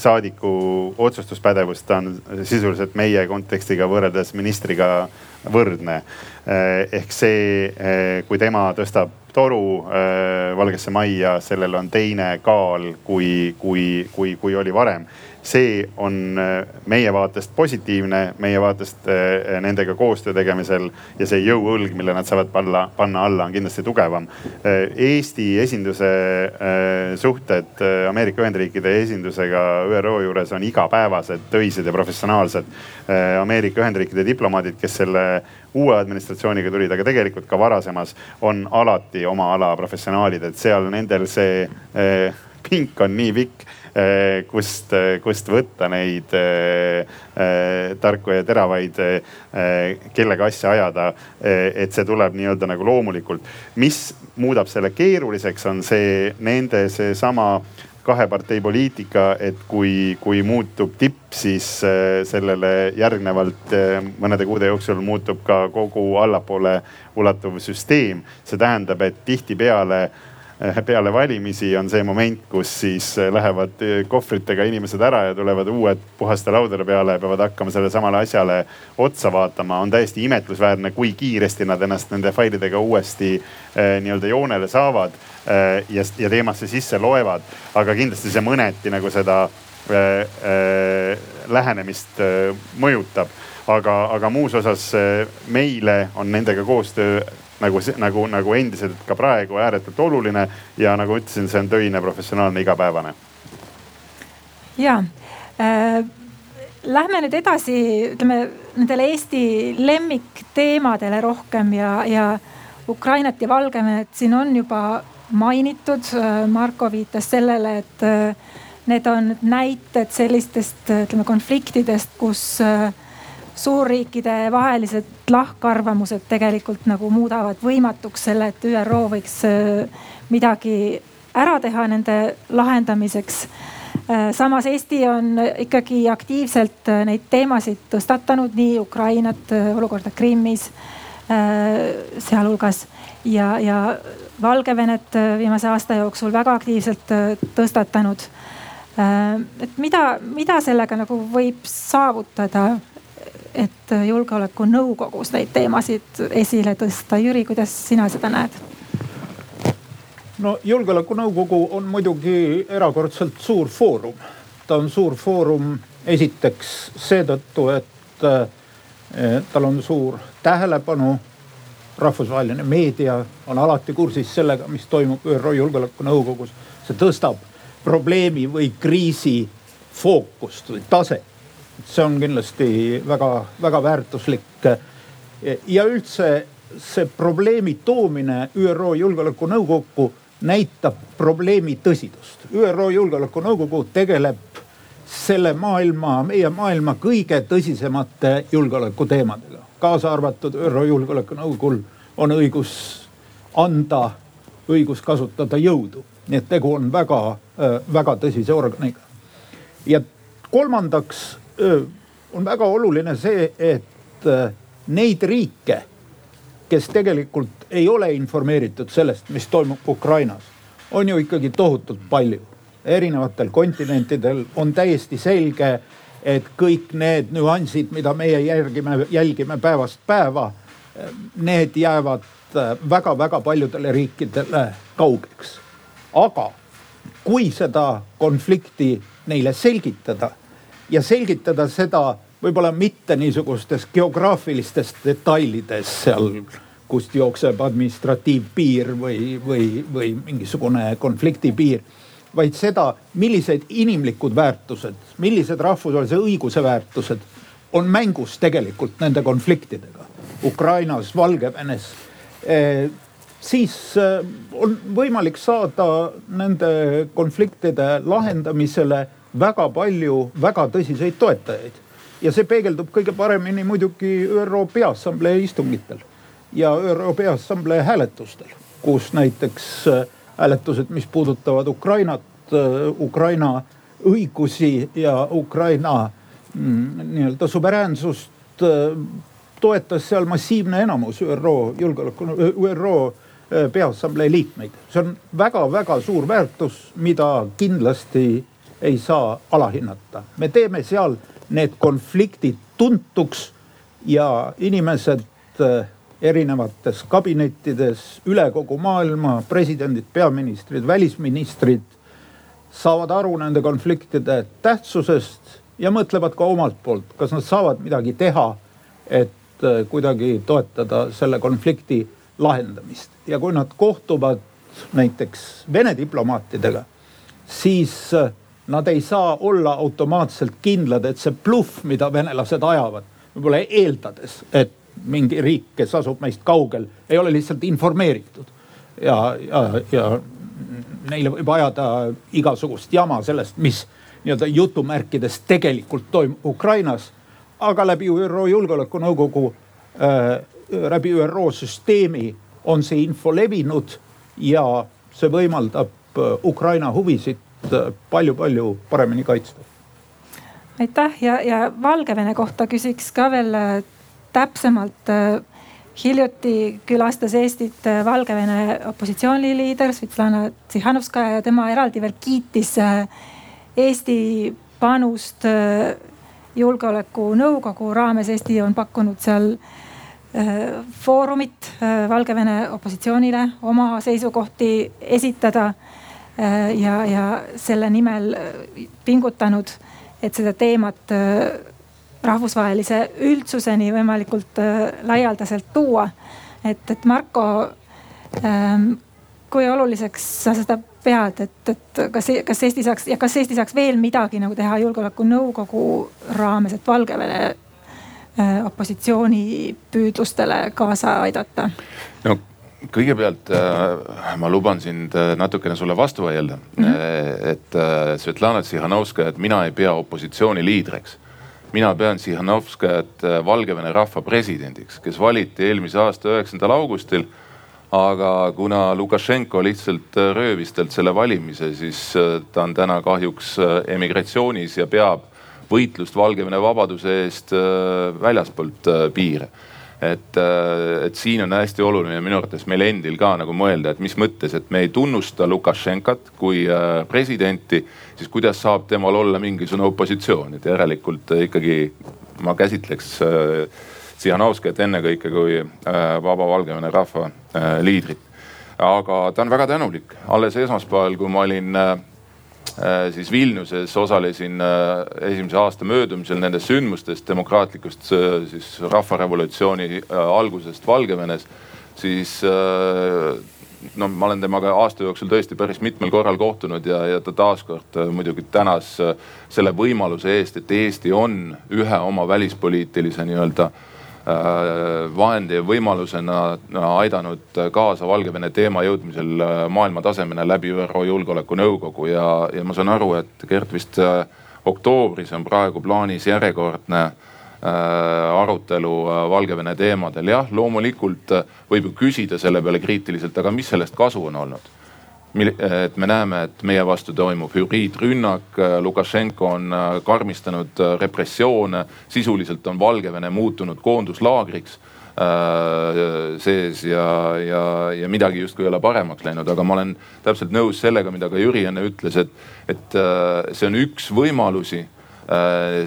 saadiku otsustuspädevust, ta on sisuliselt meie kontekstiga võrreldes ministriga võrdne. Eh, ehk see, kui tema tõstab toru Valgesse Majja, sellel on teine kaal, kui, kui, kui, kui oli varem. See on meie vaatest positiivne, meie vaatest nendega koostöö tegemisel ja see jõuõlg, mille nad saavad panna, panna alla, on kindlasti tugevam. Eesti esinduse suhted Ameerika Ühendriikide esindusega ÜRO juures on igapäevased, töised ja professionaalsed. Ameerika Ühendriikide diplomaadid, kes selle uue administratsiooniga tulid, aga tegelikult ka varasemas on alati oma ala professionaalid, et seal nendel see pink on nii pikk kust, kust võtta neid eh, eh tarku ja teravaid eh, kellega asja ajada. Eh, et see tuleb nii-öelda nagu loomulikult. mis muudab selle keeruliseks, on see nende seesama kahe partei poliitika, et kui, kui muutub tipp, siis sellele järgnevalt mõnede kuude jooksul muutub ka kogu allapoole ulatuv süsteem. see tähendab, et tihtipeale peale valimisi on see moment, kus siis lähevad kohvritega inimesed ära ja tulevad uued puhaste laudade peale ja peavad hakkama sellele samale asjale otsa vaatama. on täiesti imetlusväärne, kui kiiresti nad ennast nende failidega uuesti nii-öelda joonele saavad Äh, ja, ja teemasse sisse loevad. aga kindlasti see mõneti nagu seda äh, äh, lähenemist mõjutab. aga, aga muus osas meile on nendega koostöö nagu, nagu, nagu endiselt ka praegu ääretult oluline ja nagu ütlesin, see on töine, professionaalne, igapäevane. ja äh, lähme nüüd edasi, ütleme nendele Eesti lemmikteemadele rohkem ja, ja Ukrainat ja Valgevenet siin on juba mainitud. Marko viitas sellele, et äh, need on näited sellistest, ütleme konfliktidest, kus äh, suurriikide vahelised lahkarvamused tegelikult nagu muudavad võimatuks selle, et ÜRO võiks äh, midagi ära teha nende lahendamiseks. samas Eesti on ikkagi aktiivselt neid teemasid tõstatanud, nii Ukrainat, olukorda Krimmis sealhulgas ja, ja Valgevenet äh, viimase aasta jooksul väga aktiivselt äh, tõstatanud. Äh, et mida, mida sellega nagu võib saavutada, et julgeolekunõukogus neid teemasid esile tõsta? Jüri, kuidas sina seda näed? no julgeolekunõukogu on muidugi erakordselt suur foorum. ta on suur foorum esiteks seetõttu, et tal on suur tähelepanu rahvusvaheline meedia on alati kursis sellega, mis toimub ÜRO Julgeolekunõukogus. see tõstab probleemi või kriisi fookust või taset. See on kindlasti väga-väga väärtuslik. ja üldse see probleemi toomine ÜRO Julgeolekunõukokku näitab probleemi tõsidust. ÜRO Julgeolekunõukogu tegeleb selle maailma, meie maailma kõige tõsisemate julgeolekuteemadega kaasa arvatud ÜRO Julgeolekunõukogul on õigus anda, õigus kasutada jõudu. nii et tegu on väga, väga tõsise organiga. ja kolmandaks on väga oluline see, et äh, neid riike, kes tegelikult ei ole informeeritud sellest, mis toimub Ukrainas, on ju ikkagi tohutult palju. erinevatel kontinentidel on täiesti selge et kõik need nüansid, mida meie järgime, jälgime päevast päeva, need jäävad väga-väga paljudele riikidele kaugeks. aga kui seda konflikti neile selgitada ja selgitada seda võib-olla mitte niisugustes geograafilistes detailides seal, kust jookseb administratiivpiir või, või, või mingisugune konfliktipiir vaid seda, millised inimlikud väärtused, millised rahvusvahelise õiguse väärtused on mängus tegelikult nende konfliktidega Ukrainas, Valgevenes eh,. siis eh, on võimalik saada nende konfliktide lahendamisele väga palju väga tõsiseid toetajaid. ja see peegeldub kõige paremini muidugi ÜRO Peaassamblee istungitel ja ÜRO Peaassamblee hääletustel, kus näiteks eh, hääletused, mis puudutavad Ukrainat, äh, Ukraina õigusi ja Ukraina mm, nii-öelda suveräänsust äh, toetas seal massiivne enamus ÜRO julgeoleku, ÜRO äh, Peaassamblee liikmeid. see on väga-väga suur väärtus, mida kindlasti ei saa alahinnata. me teeme seal need konfliktid tuntuks ja inimesed erinevates kabinettides üle kogu maailma, presidendid, peaministrid, välisministrid saavad aru nende konfliktide tähtsusest ja mõtlevad ka omalt poolt, kas nad saavad midagi teha, et äh, kuidagi toetada selle konflikti lahendamist. ja kui nad kohtuvad näiteks Vene diplomaatidega, siis äh, nad ei saa olla automaatselt kindlad, et see bluff, mida venelased ajavad, võib-olla eeldades, et mingi riik, kes asub meist kaugel, ei ole lihtsalt informeeritud. ja, ja, ja neile võib ajada igasugust jama sellest, mis nii-öelda jutumärkides tegelikult toimub Ukrainas. aga läbi ÜRO Julgeolekunõukogu äh,, läbi ÜRO süsteemi on see info levinud ja see võimaldab äh, Ukraina huvisid palju-palju äh, paremini kaitsta. aitäh ja, ja Valgevene kohta küsiks ka veel äh, täpsemalt. hiljuti külastas Eestit Valgevene opositsiooniliider Svetlana Tsihhanovskaja ja tema eraldi veel kiitis Eesti panust julgeolekunõukogu raames. Eesti on pakkunud seal foorumit Valgevene opositsioonile oma seisukohti esitada Äh, ja, ja selle nimel äh, pingutanud, et seda teemat äh, rahvusvahelise üldsuseni võimalikult laialdaselt tuua. et, et Marko, ähm, kui oluliseks sa seda pead, et, et kas, kas Eesti saaks ja kas Eesti saaks veel midagi nagu teha julgeolekunõukogu raames, et Valgevene opositsiooni püüdlustele kaasa aidata? no kõigepealt äh, ma luban sind äh, natukene sulle vastu vaielda mm. -hmm. et äh, Svetlana Tsihhanovskajat mina ei pea opositsiooni liidriks. mina pean Tsihhanovskajat äh, Valgevene rahva presidendiks, kes valiti eelmise aasta üheksandal augustil. aga kuna Lukašenko lihtsalt äh, röövis talt selle valimise, siis äh, ta on täna kahjuks emigratsioonis ja peab võitlust Valgevene vabaduse eest väljaspoolt piire et, äh, et siin on hästi oluline minu arvates meil endil ka nagu mõelda, et mis mõttes, et me ei tunnusta Lukašenkat kui äh, presidenti, siis kuidas saab temal olla mingisugune opositsioon, et järelikult äh, ikkagi ma käsitleks Tsihhanovskajat ennekõike kui vaba Valgevene rahva liidrit. aga ta on väga tänulik, alles esmaspäeval, kui ma olin siis Vilniuses osalesin äh, esimese aasta möödumisel nendest sündmustest, demokraatlikust äh, siis rahvarevolutsiooni algusest Valgevenes. siis no ma olen temaga aasta jooksul tõesti päris mitmel korral kohtunud ja, ja ta taaskord muidugi tänas selle võimaluse eest, et Eesti on ühe oma välispoliitilise nii-öelda äh, Äh, vahendi ja võimalusena aidanud kaasa Valgevene teema jõudmisel äh, maailma tasemele läbi ÜRO Julgeolekunõukogu ja, ja ma saan aru, et Gert vist äh, oktoobris on praegu plaanis järjekordne arutelu Valgevene teemadel. jah, loomulikult võib ju küsida selle peale kriitiliselt, aga mis sellest kasu on olnud et me näeme, et meie vastu toimub hübriidrünnak, Lukašenko on äh, karmistanud äh, repressioone, sisuliselt on Valgevene muutunud koonduslaagriks äh, sees ja, ja, ja midagi justkui ei ole paremaks läinud, aga ma olen täpselt nõus sellega, mida ka Jüri enne ütles, et, et see on üks võimalusi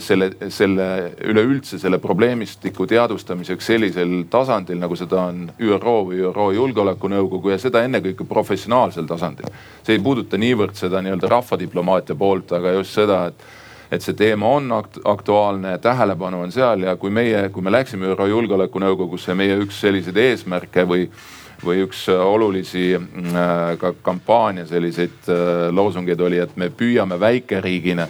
selle, selle üleüldse selle probleemistiku teadvustamiseks sellisel tasandil, nagu seda on ÜRO või ÜRO Julgeolekunõukogu ja seda ennekõike professionaalsel tasandil. see ei puuduta niivõrd seda nii-öelda rahvadiplomaatia poolt, aga just seda, et et see teema on akt aktuaalne, tähelepanu on seal ja kui meie, kui me läksime ÜRO Julgeolekunõukogusse, meie üks selliseid eesmärke või või üks olulisi äh, ka kampaania selliseid äh, loosungeid oli, et me püüame väikeriigina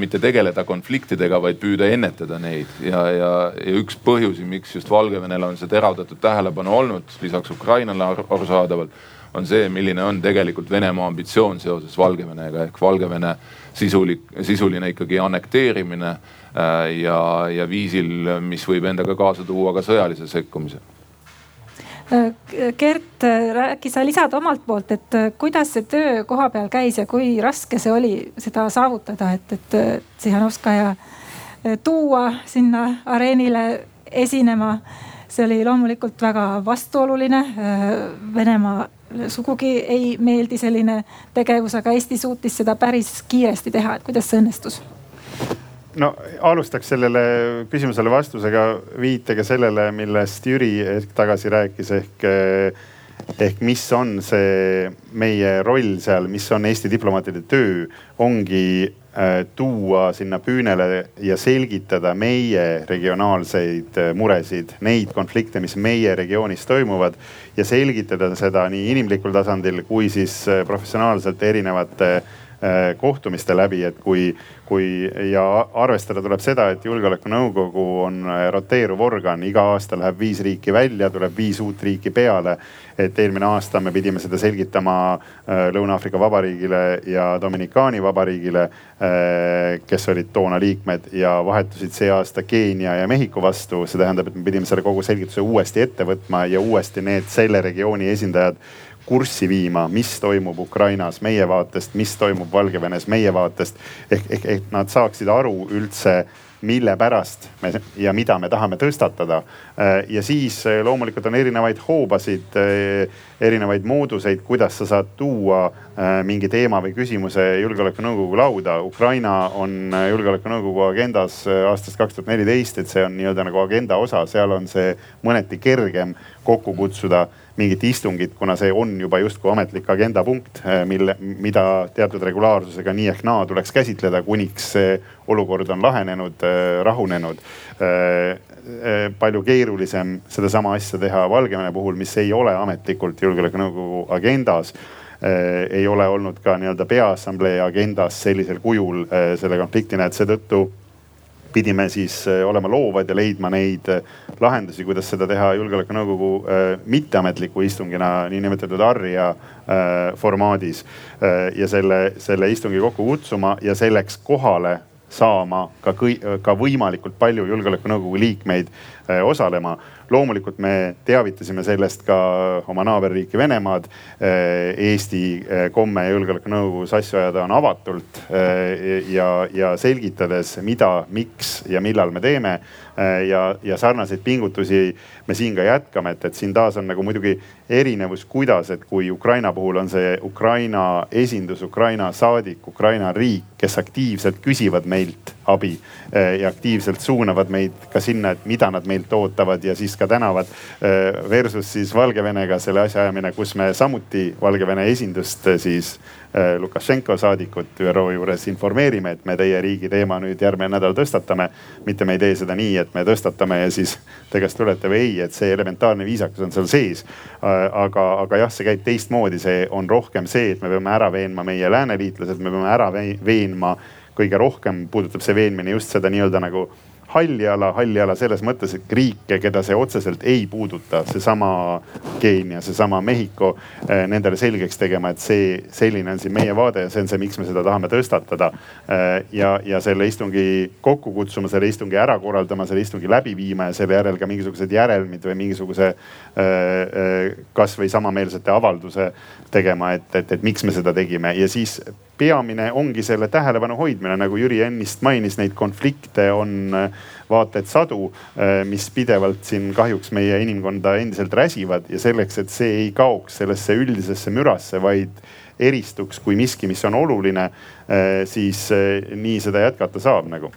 mitte tegeleda konfliktidega, vaid püüda ennetada neid. Ja, ja, ja üks põhjusi, miks just Valgevenel on see teravdatud tähelepanu olnud, lisaks Ukrainale arusaadavalt, on see, milline on tegelikult Venemaa ambitsioon seoses Valgevenega. Ehk Valgevene sisulik, sisuline ikkagi annekteerimine äh, ja, ja viisil, mis võib endaga kaasa tuua ka sõjalise sekkumise Gert, äkki sa lisad omalt poolt, et äh, kuidas see töö koha peal käis ja kui raske see oli seda saavutada, et, et äh, Tsihhanovskaja äh, tuua sinna areenile esinema. see oli loomulikult väga vastuoluline. Venemaa sugugi ei meeldi selline tegevus, aga Eesti suutis seda päris kiiresti teha, et kuidas see õnnestus? No alustaks sellele küsimusele vastusega viitega sellele, millest Jüri hetk tagasi rääkis ehk ehk mis on see meie roll seal, mis on Eesti diplomaatide töö, ongi äh, tuua sinna püünele ja selgitada meie regionaalseid äh, muresid, neid konflikte, mis meie regioonis toimuvad ja selgitada seda nii inimlikul tasandil kui siis äh, professionaalselt erinevate kohtumiste läbi, et kui, kui ja arvestada tuleb seda, et julgeolekunõukogu on roteeruv organ, iga aasta läheb viis riiki välja, tuleb viis uut riiki peale et eelmine aasta me pidime seda selgitama äh, Lõuna-Aafrika Vabariigile ja Dominikaani Vabariigile, äh, kes olid toona liikmed ja vahetusid see aasta Keenia ja Mehhiko vastu. see tähendab, et me pidime selle kogu selgituse uuesti ette võtma ja uuesti need selle regiooni esindajad kurssi viima, mis toimub Ukrainas meie vaatest, mis toimub Valgevenes meie vaatest. ehk, ehk, ehk nad saaksid aru üldse mille pärast me ja mida me tahame tõstatada. Äh, ja siis äh, loomulikult on erinevaid hoobasid, äh, erinevaid mooduseid, kuidas sa saad tuua mingi teema või küsimuse julgeolekunõukogu lauda. Ukraina on julgeolekunõukogu agendas aastast kaks tuhat neliteist, et see on nii-öelda nagu agenda osa, seal on see mõneti kergem kokku kutsuda mingit istungit, kuna see on juba justkui ametlik agenda punkt, eh, mille, mida teatud regulaarsusega nii ehk naa tuleks käsitleda, kuniks see olukord on lahenenud, eh, rahunenud. Eh, palju keerulisem sedasama asja teha Valgevene puhul, mis ei ole ametlikult julgeolekunõukogu agendas ei ole olnud ka nii-öelda peaassamblee agendas sellisel kujul selle konfliktina, et seetõttu pidime siis äh, olema loovad ja leidma neid äh, lahendusi, kuidas seda teha julgeolekunõukogu äh, mitteametliku istungina, niinimetatud ARIA formaadis. ja selle, selle istungi kokku kutsuma ja selleks kohale saama ka, ka võimalikult palju julgeolekunõukogu liikmeid osalema loomulikult me teavitasime sellest ka oma naaberriiki Venemaad. Eh, Eesti eh, komme julgeolekunõukogus asju ajada on avatult eh, ja, ja selgitades, mida, miks ja millal me teeme. ja, ja sarnaseid pingutusi me siin ka jätkame, et, et siin taas on nagu muidugi erinevus, kuidas, et kui Ukraina puhul on see Ukraina esindus, Ukraina saadik, Ukraina riik, kes aktiivselt küsivad meilt abi ja aktiivselt suunavad meid ka sinna, et mida nad meilt ootavad ja siis ka tänavad. Äh, versus siis Valgevenega selle asjaajamine, kus me samuti Valgevene esindust äh, siis Lukašenko saadikut ÜRO juures informeerime, et me teie riigi teema nüüd järgmine nädal tõstatame. mitte me ei tee seda nii, et me tõstatame ja siis te kas tulete või ei, et see elementaarne viisakus on seal sees. aga, aga jah, see käib teistmoodi, see on rohkem see, et me peame ära veenma meie lääneliitlased, me peame ära veenma kõige rohkem puudutab see veenmine just seda nii-öelda nagu halli ala, halli ala selles mõttes, et riike, keda see otseselt ei puuduta, seesama Keenia, seesama Mehhiko, eh, nendele selgeks tegema, et see, selline on siin meie vaade ja see on see, miks me seda tahame tõstatada. Eh, ja, ja selle istungi kokku kutsuma, selle istungi ära korraldama, selle istungi läbi viima ja selle järel ka mingisugused järelmid või mingisuguse eh, kasvõi samameelsete avalduse tegema, et, et, et miks me seda tegime. Ja siis peamine ongi selle tähelepanu hoidmine, nagu Jüri ennist mainis, neid konflikte on äh, vaata et sadu, äh, mis pidevalt siin kahjuks meie inimkonda endiselt räsivad. Ja selleks, et see ei kaoks sellesse üldisesse mürasse, vaid eristuks kui miski, mis on oluline, äh, siis nii seda jätkata saab nagu.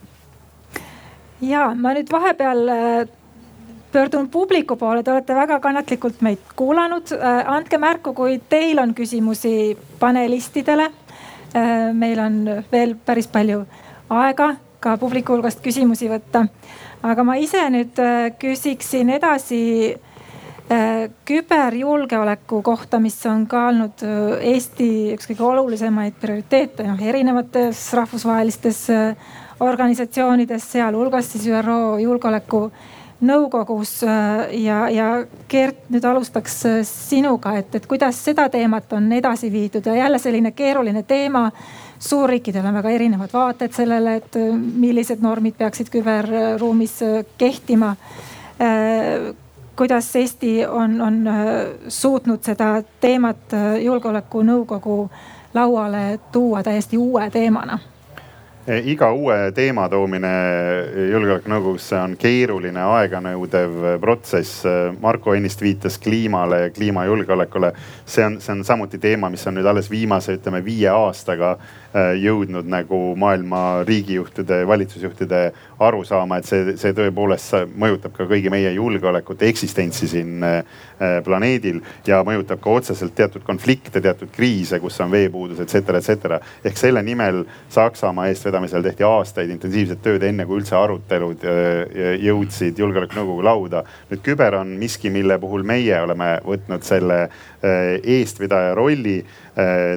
ja ma nüüd vahepeal pöördun publiku poole, te olete väga kannatlikult meid kuulanud. andke märku, kui teil on küsimusi panelistidele Äh, meil on veel päris palju aega ka publiku hulgast küsimusi võtta. aga ma ise nüüd äh, küsiksin edasi äh, küberjulgeoleku kohta, mis on ka olnud Eesti üks kõige olulisemaid prioriteete noh erinevates rahvusvahelistes organisatsioonides, sealhulgas siis ÜRO julgeoleku nõukogus äh, ja, ja Gert, nüüd alustaks äh, sinuga, et, et kuidas seda teemat on edasi viidud ja jälle selline keeruline teema. suurriikidel on väga erinevad vaated sellele, et äh, millised normid peaksid küberruumis kehtima. kuidas Eesti on, on suutnud seda teemat julgeolekunõukogu lauale tuua täiesti uue teemana iga uue teema toomine julgeolekunõukogusse on keeruline, aeganõudev protsess. Marko ennist viitas kliimale ja kliimajulgeolekule. see on, see on samuti teema, mis on nüüd alles viimase, ütleme viie aastaga jõudnud nagu maailma riigijuhtide, valitsusjuhtide arusaama, et see, see tõepoolest mõjutab ka kõigi meie julgeolekut, eksistentsi siin äh, planeedil ja mõjutab ka otseselt teatud konflikte, teatud kriise, kus on veepuudus, et cetera, et cetera. ehk selle nimel Saksamaa eestvedamisel tehti aastaid intensiivset tööd, enne kui üldse arutelud äh, jõudsid julgeolekunõukogu lauda. nüüd küber on miski, mille puhul meie oleme võtnud selle eestvedaja rolli Äh,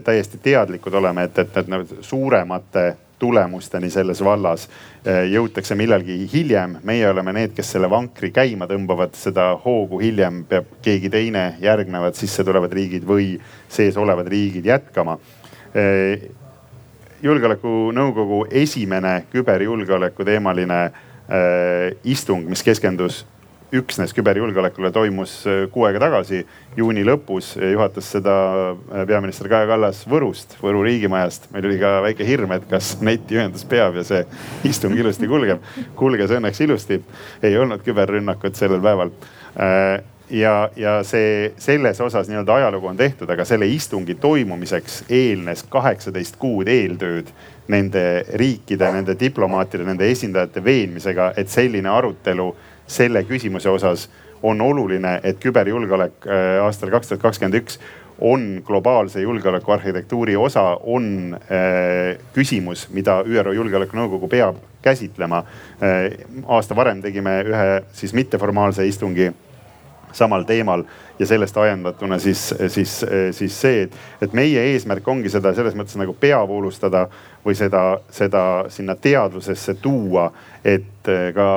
täiesti teadlikud oleme, et, et, need suuremate tulemusteni selles vallas äh, jõutakse millalgi hiljem. meie oleme need, kes selle vankri käima tõmbavad, seda hoogu hiljem peab keegi teine, järgnevad sisse tulevad riigid või sees olevad riigid jätkama. Äh, julgeolekunõukogu esimene küberjulgeoleku teemaline istung, mis keskendus üksnes küberjulgeolekule toimus äh, kuu aega tagasi, juuni lõpus. juhatas seda äh, peaminister Kaja Kallas Võrust, Võru riigimajast. meil oli ka väike hirm, et kas netiühendus peab ja see *laughs* istung ilusti kulgeb. kulges õnneks ilusti, ei olnud küberrünnakut sellel päeval äh, ja, ja see selles osas nii-öelda ajalugu on tehtud, aga selle istungi toimumiseks eelnes kaheksateist kuud eeltööd nende riikide, nende diplomaatide, nende esindajate veenmisega, et selline arutelu selle küsimuse osas on oluline, et küberjulgeolek äh, aastal kaks tuhat kakskümmend üks on globaalse julgeoleku arhitektuuri osa, on äh, küsimus, mida ÜRO Julgeolekunõukogu peab käsitlema äh,. aasta varem tegime ühe siis mitteformaalse istungi samal teemal ja sellest ajendatuna siis, siis, siis see, et, et meie eesmärk ongi seda selles mõttes nagu peavoolustada või seda, seda sinna teadvusesse tuua, et ka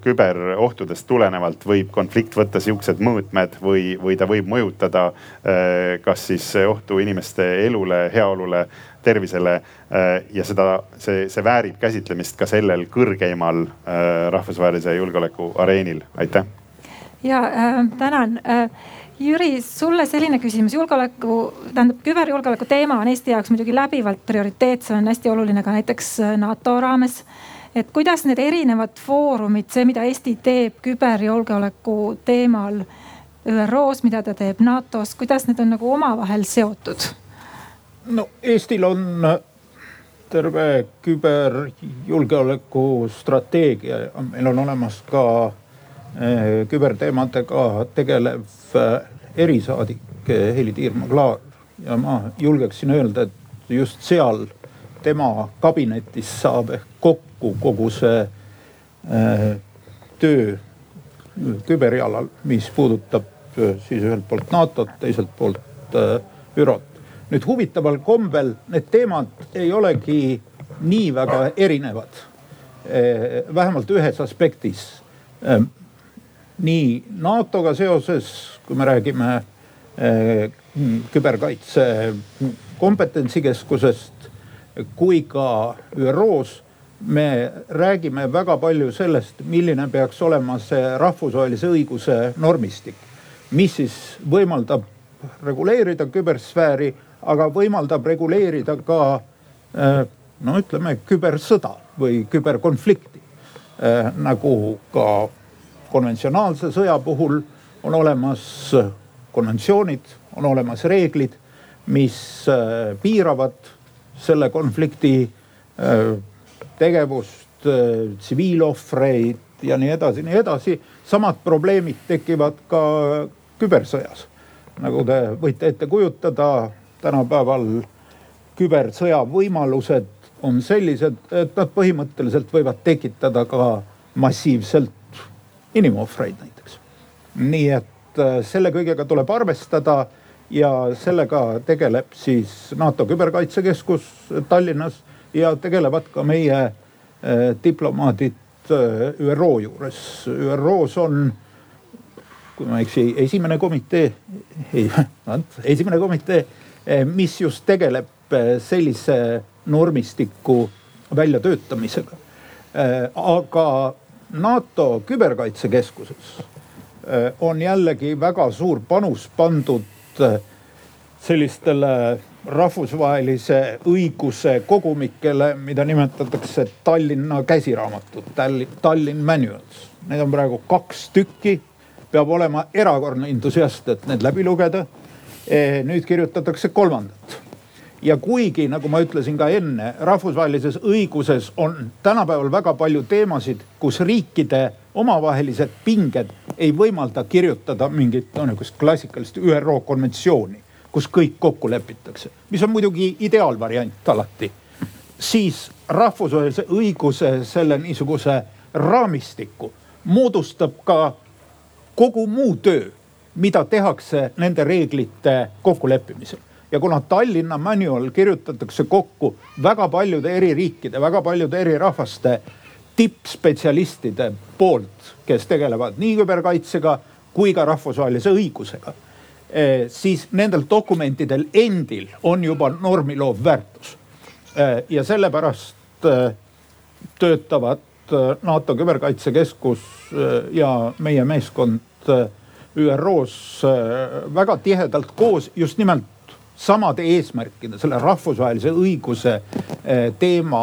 küberohtudest tulenevalt võib konflikt võtta sihukesed mõõtmed või, või ta võib mõjutada eh, kas siis ohtu inimeste elule, heaolule, tervisele eh, ja seda, see, see väärib käsitlemist ka sellel kõrgeimal rahvusvahelise julgeoleku areenil, aitäh! Ja äh, tänan äh, Jüri, sulle selline küsimus, julgeoleku, tähendab küberjulgeoleku teema on Eesti jaoks muidugi läbivalt prioriteet, see on hästi oluline ka näiteks äh, NATO raames. et kuidas need erinevad foorumid, see, mida Eesti teeb küberjulgeoleku teemal ÜRO-s, mida ta teeb NATO-s, kuidas need on nagu omavahel seotud? no Eestil on terve küberjulgeoleku strateegia ja meil on olemas ka küberteemadega tegelev eh, erisaadik eh, Heli Tiirma-Klaar ja ma julgeksin öelda, et just seal tema kabinetis saab ehk kokku kogu see töö küberjalal, mis puudutab siis ühelt poolt NATO-t, teiselt poolt ÜRO-t. nüüd huvitaval kombel need teemad ei olegi nii väga erinevad. vähemalt ühes aspektis nii NATO-ga seoses, kui me räägime eh, küberkaitse kompetentsikeskusest kui ka ÜRO-s me räägime väga palju sellest, milline peaks olema see rahvusvahelise õiguse normistik, mis siis võimaldab reguleerida kübersfääri, aga võimaldab reguleerida ka eh, no ütleme kübersõda või küberkonflikti eh, nagu ka konventsionaalse sõja puhul on olemas konventsioonid, on olemas reeglid, mis äh, piiravad selle konflikti äh, tegevust, äh, tsiviilohvreid ja nii edasi, nii edasi. samad probleemid tekivad ka kübersõjas. nagu te võite ette kujutada, tänapäeval kübersõja võimalused on sellised, et nad põhimõtteliselt võivad tekitada ka massiivselt inimohvreid näiteks. nii et äh, selle kõigega tuleb arvestada ja sellega tegeleb siis NATO küberkaitsekeskus Tallinnas ja tegelevad ka meie äh, diplomaadid äh, ÜRO juures. ÜRO-s on, kui ma ei eksi, esimene komitee, *laughs* ei, esimene komitee, mis just tegeleb sellise normistiku väljatöötamisega. aga NATO küberkaitsekeskuses äh, on jällegi väga suur panus pandud äh, sellistele rahvusvahelise õiguse kogumikele, mida nimetatakse Tallinna käsiraamatut, Tallinn Manuals. Neid on praegu kaks tükki. peab olema erakordne entusiast, et need läbi lugeda. Eh, nüüd kirjutatakse kolmandat ja kuigi, nagu ma ütlesin ka enne, rahvusvahelises õiguses on tänapäeval väga palju teemasid, kus riikide omavahelised pinged ei võimalda kirjutada mingit no, niisugust klassikalist ÜRO konventsiooni kus kõik kokku lepitakse, mis on muidugi ideaalvariant alati. siis rahvusvahelise õiguse selle niisuguse raamistiku moodustab ka kogu muu töö, mida tehakse nende reeglite kokkuleppimisel ja kuna Tallinna manual kirjutatakse kokku väga paljude eri riikide, väga paljude eri rahvaste tippspetsialistide poolt, kes tegelevad nii küberkaitsega kui ka rahvusvahelise õigusega Eh, siis nendel dokumentidel endil on juba normiloov väärtus. Eh, ja sellepärast eh, töötavad NATO küberkaitsekeskus ja meie meeskond ÜRO-s väga tihedalt koos just nimelt samade eesmärkide, selle rahvusvahelise õiguse teema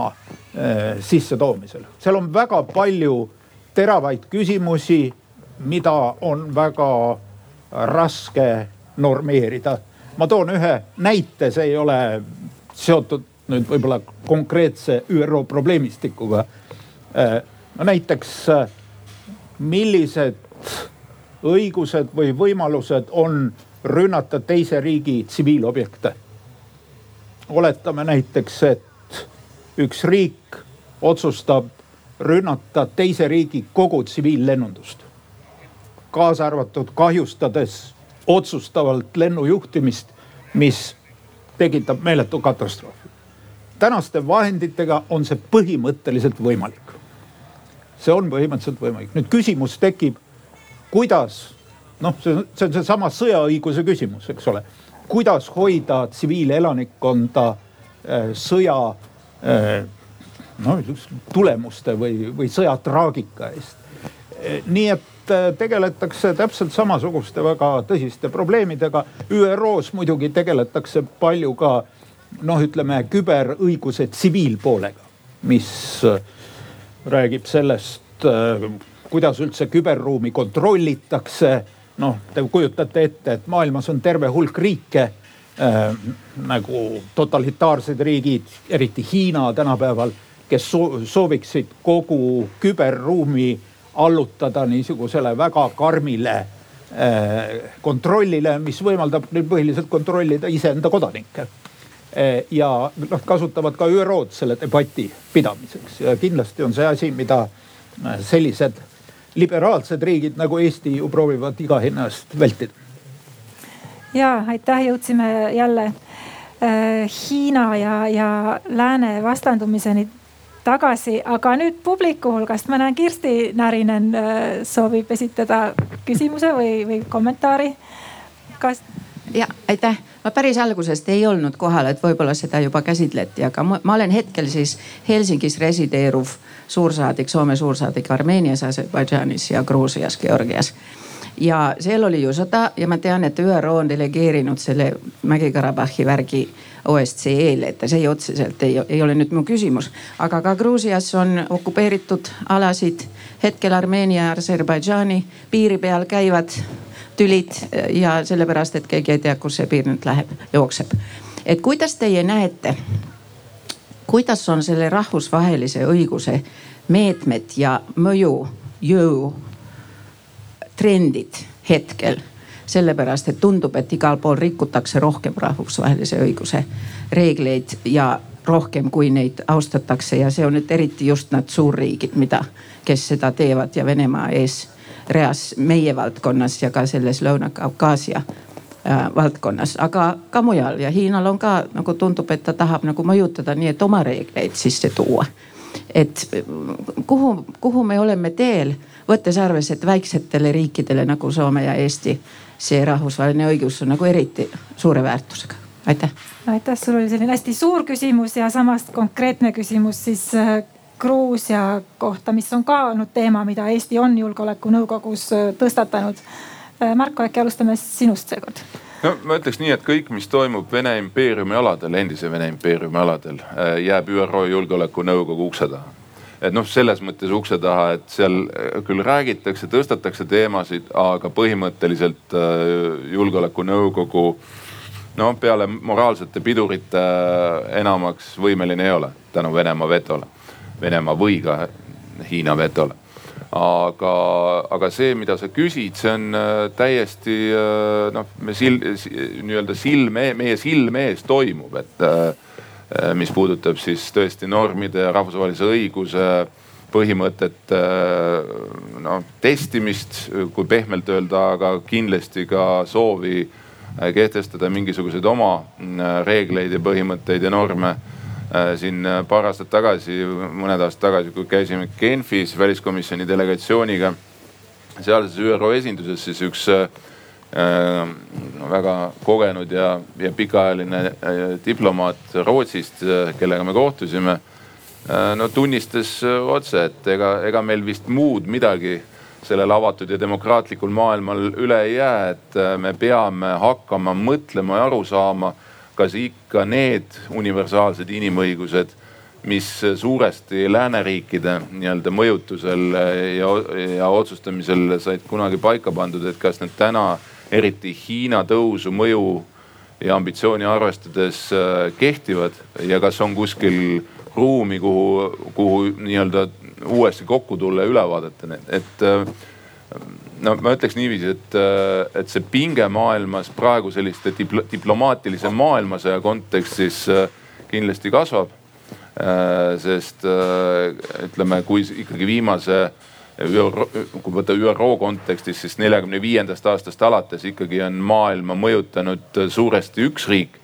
sissetoomisel. seal on väga palju teravaid küsimusi, mida on väga raske normeerida. ma toon ühe näite, see ei ole seotud nüüd võib-olla konkreetse ÜRO probleemistikuga. Äh, no näiteks, millised õigused või võimalused on rünnata teise riigi tsiviilobjekte. oletame näiteks, et üks riik otsustab rünnata teise riigi kogu tsiviillennundust, kaasa arvatud kahjustades otsustavalt lennujuhtimist, mis tekitab meeletu katastroofi. tänaste vahenditega on see põhimõtteliselt võimalik. see on põhimõtteliselt võimalik. nüüd küsimus tekib, kuidas noh, see, see on seesama sõjaõiguse küsimus, eks ole. kuidas hoida tsiviilelanikkonda äh, sõja noh, tulemuste või, või sõja traagika eest. Äh, nii et tegeletakse täpselt samasuguste väga tõsiste probleemidega. ÜRO-s muidugi tegeletakse palju ka noh, ütleme küberõiguse tsiviilpoolega, mis räägib sellest, kuidas üldse küberruumi kontrollitakse. Noh, te kujutate ette, et maailmas on terve hulk riike äh, nagu totalitaarsed riigid, eriti Hiina tänapäeval, kes sooviksid kogu küberruumi allutada niisugusele väga karmile äh, kontrollile, mis võimaldab neil põhiliselt kontrollida iseenda kodanikke. Äh, ja noh, kasutavad ka ÜRO-d selle debati pidamiseks ja kindlasti on see asi, mida äh, sellised liberaalsed riigid nagu Eesti ju proovivad iga hinna eest vältida. ja aitäh, jõudsime jälle Hiina ja, ja lääne vastandumiseni tagasi, aga nüüd publiku hulgast ma näen, Kirsti Närinen äh, soovib esitada küsimuse või, või kommentaari. kas? ja aitäh, ma päris algusest ei olnud kohal, et võib-olla seda juba käsitleti, aga ma, ma olen hetkel siis Helsingis resideeruv suursaadik, Soome suursaadik Armeenias, Aserbaidžaanis ja Gruusias, Georgias ja seal oli ju sõda ja ma tean, et ÜRO on delegeerinud selle Mägi-Karabahhi värgi OSCE-le, et see ei otseselt ei, ei ole nüüd mu küsimus. aga ka Gruusias on okupeeritud alasid, hetkel Armeenia ja Aserbaidžaani piiri peal käivad tülid ja sellepärast, et keegi ei tea, kus see piir nüüd läheb, jookseb. et kuidas teie näete, kuidas on selle rahvusvahelise õiguse meetmed ja mõju, jõu trendid hetkel? Sellepärast, et tundub, et igal pool rikutakse rohkem rahvusvahelise õiguse reegleid ja rohkem, kui neid austatakse. Ja see on nüüd eriti just need suurriigid, mida, kes seda teevad ja Venemaa ees reas meie valdkonnas ja ka selles Lõuna-Kaukaasia valdkonnas, aga ka mujal ja Hiinal on ka nagu tundub, et ta tahab nagu mõjutada nii, et oma reegleid sisse tuua. et kuhu, kuhu me oleme teel võttes arvesse, et väiksetele riikidele nagu Soome ja Eesti see rahvusvaheline õigus on nagu eriti suure väärtusega. aitäh. aitäh, sul oli selline hästi suur küsimus ja samas konkreetne küsimus siis äh, Gruusia kohta, mis on ka olnud teema, mida Eesti on julgeolekunõukogus äh, tõstatanud. Äh, Marko, äkki alustame sinust seekord? no ma ütleks nii, et kõik, mis toimub Vene impeeriumi aladel, endise Vene impeeriumi aladel, äh, jääb ÜRO Julgeolekunõukogu ukse taha. et noh, selles mõttes ukse taha, et seal äh, küll räägitakse, tõstatakse teemasid, aga põhimõtteliselt julgeolekunõukogu no peale moraalsete pidurite enamaks võimeline ei ole tänu Venemaa vetole. Venemaa või ka Hiina vetole aga, aga see, mida sa küsid, see on äh, täiesti äh, noh, me sil-, nii-öelda silme, meie silme ees toimub, et äh, mis puudutab siis tõesti normide ja rahvusvahelise õiguse põhimõtete noh testimist, kui pehmelt öelda, aga kindlasti ka soovi kehtestada mingisuguseid oma reegleid ja põhimõtteid ja norme siin äh, paar aastat tagasi, mõned aastad tagasi, kui käisime Genfis väliskomisjoni delegatsiooniga sealses ÜRO esinduses, siis üks äh, väga kogenud ja, ja pikaajaline äh, diplomaat Rootsist, kellega me kohtusime äh,. no tunnistas otse, et ega, ega meil vist muud midagi sellel avatud ja demokraatlikul maailmal üle ei jää, et me peame hakkama mõtlema ja aru saama kas ikka need universaalsed inimõigused, mis suuresti lääneriikide nii-öelda mõjutusel ja, ja otsustamisel said kunagi paika pandud, et kas need täna eriti Hiina tõusu mõju ja ambitsiooni arvestades äh, kehtivad ja kas on kuskil ruumi, kuhu, kuhu nii-öelda uuesti kokku tulla ja üle vaadata need, et äh, no ma ütleks niiviisi, et, äh, et see pinge maailmas praegu selliste diplo diplomaatilise maailmasõja kontekstis äh, kindlasti kasvab. Äh, sest ütleme, kui ikkagi viimase ÜRO, kui võtta ÜRO kontekstis, siis neljakümne viiendast aastast alates ikkagi on maailma mõjutanud suuresti üks riik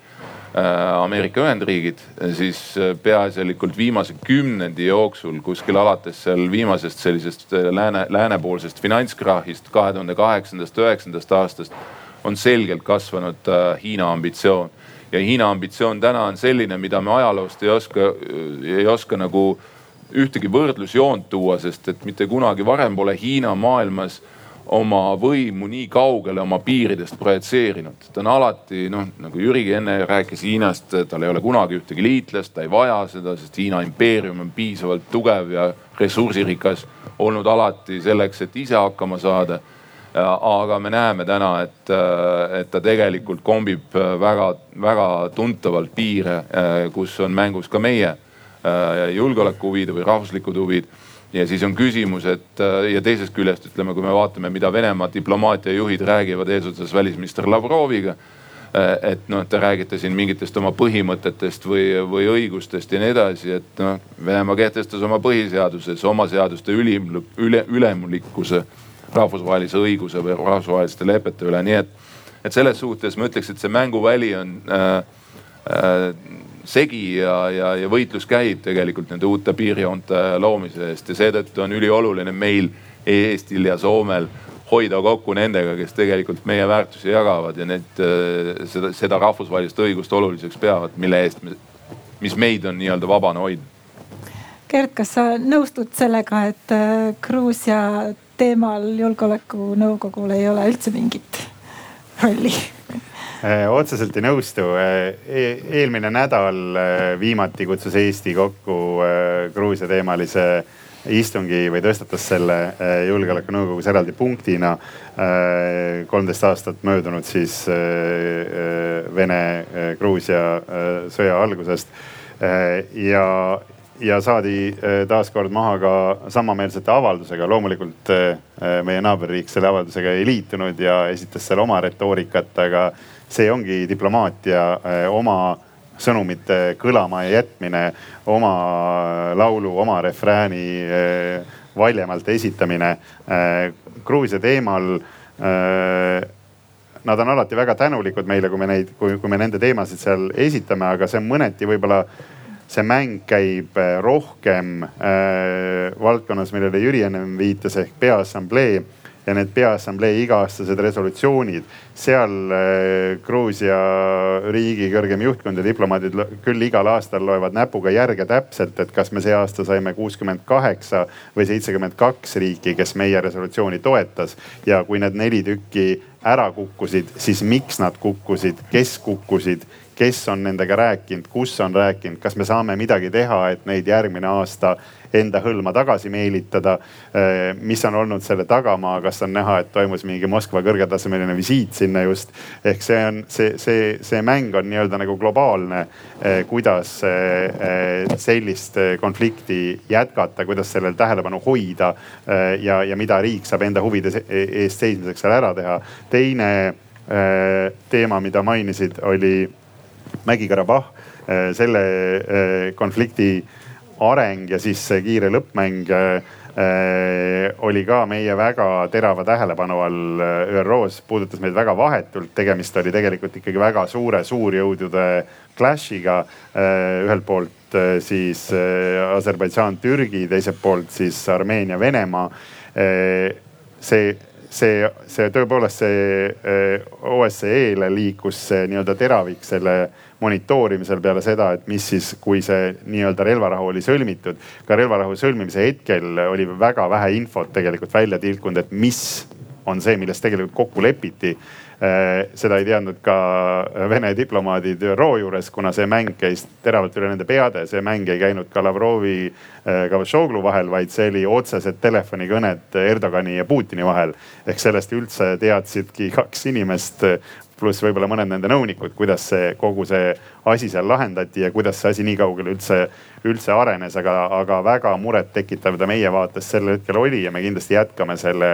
Ameerika Ühendriigid, siis äh, peaasjalikult viimase kümnendi jooksul kuskil alates seal viimasest sellisest äh, lääne, läänepoolsest finantskrahhist kahe tuhande kaheksandast, üheksandast aastast on selgelt kasvanud Hiina ambitsioon. ja Hiina ambitsioon täna on selline, mida me ajaloost ei oska, ei oska nagu ühtegi võrdlusjoont tuua, sest et mitte kunagi varem pole Hiina maailmas oma võimu nii kaugele oma piiridest projitseerinud. ta on alati noh, nagu Jürigi enne rääkis Hiinast, tal ei ole kunagi ühtegi liitlast, ta ei vaja seda, sest Hiina impeerium on piisavalt tugev ja ressursirikas olnud alati selleks, et ise hakkama saada. aga me näeme täna, et, et ta tegelikult kombib väga-väga tuntavalt piire, kus on mängus ka meie julgeolekuhuvid või rahvuslikud huvid ja siis on küsimus, et äh, ja teisest küljest ütleme, kui me vaatame, mida Venemaa diplomaatiajuhid räägivad eesotsas välisminister Lavroviga. Äh, et noh, te räägite siin mingitest oma põhimõtetest või, või õigustest ja nii edasi, et noh, Venemaa kehtestas oma põhiseaduses oma seaduste ülim, üle, ülemulikkuse rahvusvahelise õiguse või rahvusvaheliste lepete üle, nii et, et selles suhtes ma ütleks, et see mänguväli on äh, äh, segi ja, ja, ja võitlus käib tegelikult nende uute piirjoonte loomise eest ja seetõttu on ülioluline meil Eestil ja Soomel hoida kokku nendega, kes tegelikult meie väärtusi jagavad ja need, äh, seda, seda rahvusvahelist õigust oluliseks peavad, mille eest me, mis meid on nii-öelda vabana hoidnud. Gert, kas sa nõustud sellega, et äh, Gruusia teemal julgeolekunõukogul ei ole üldse mingit rolli? Äh, otseselt ei nõustu. Äh, e-, eelmine nädal äh, viimati kutsus Eesti kokku Gruusia teemalise istungi või tõstatas selle julgeolekunõukogus eraldi punktina. kolmteist aastat möödunud siis Vene-Gruusia sõja algusest. ja, ja saadi taaskord maha ka samameelsete avaldusega. loomulikult meie naaberriik selle avaldusega ei liitunud ja esitas seal oma retoorikat, aga see ongi diplomaatia, eh, oma sõnumite kõlama jätmine, oma laulu, oma refrääni eh, valjemalt esitamine. Eh, Gruusia teemal nad on alati väga tänulikud meile, kui me neid, kui, kui me nende teemasid seal esitame, aga see mõneti võib-olla see mäng käib rohkem äh, valdkonnas, millele Jüri ennem viitas ehk Peaassamblee ja need peaassamblee iga-aastased resolutsioonid, seal Gruusia riigi kõrgem juhtkond ja diplomaadid küll igal aastal loevad näpuga järge täpselt, et kas me see aasta saime kuuskümmend kaheksa või seitsekümmend kaks riiki, kes meie resolutsiooni toetas. ja kui need neli tükki ära kukkusid, siis miks nad kukkusid, kes kukkusid kes on nendega rääkinud, kus on rääkinud, kas me saame midagi teha, et neid järgmine aasta enda hõlma tagasi meelitada. Eh, mis on olnud selle tagamaa, kas on näha, et toimus mingi Moskva kõrgetasemeline visiit sinna just. ehk see on see, see, see mäng on nii-öelda nagu globaalne, eh, kuidas eh, sellist konflikti jätkata, kuidas sellel tähelepanu hoida ja, ja mida riik saab enda huvide eest seismiseks seal ära teha. teine teema, mida mainisid, oli Mägi-Karabahh, selle konflikti areng ja siis see kiire lõppmäng äh, oli ka meie väga terava tähelepanu all ÜRO-s, puudutas meid väga vahetult. tegemist oli tegelikult ikkagi väga suure suurjõudude clash'iga. Ühelt poolt siis Aserbaidžaan, Türgi, teiselt poolt siis Armeenia, Venemaa. see see, see tõepoolest see OSCE-le liikus see nii-öelda teravik selle monitoorimisel peale seda, et mis siis, kui see nii-öelda relvarahu oli sõlmitud. ka relvarahu sõlmimise hetkel oli väga vähe infot tegelikult välja tilkunud, et mis on see, milles tegelikult kokku lepiti äh, seda ei teadnud ka Vene diplomaadid ÜRO juures, kuna see mäng käis teravalt üle nende peade. see mäng ei käinud ka Lavrovi, äh, Kavašoglu vahel, vaid see oli otsesed telefonikõned Erdogani ja Putini vahel. ehk sellest üldse teadsidki kaks inimest pluss võib-olla mõned nende nõunikud, kuidas see kogu see asi seal lahendati ja kuidas see asi nii kaugele üldse, üldse arenes, aga, aga väga murettekitav ta meie vaates sel hetkel oli ja me kindlasti jätkame selle,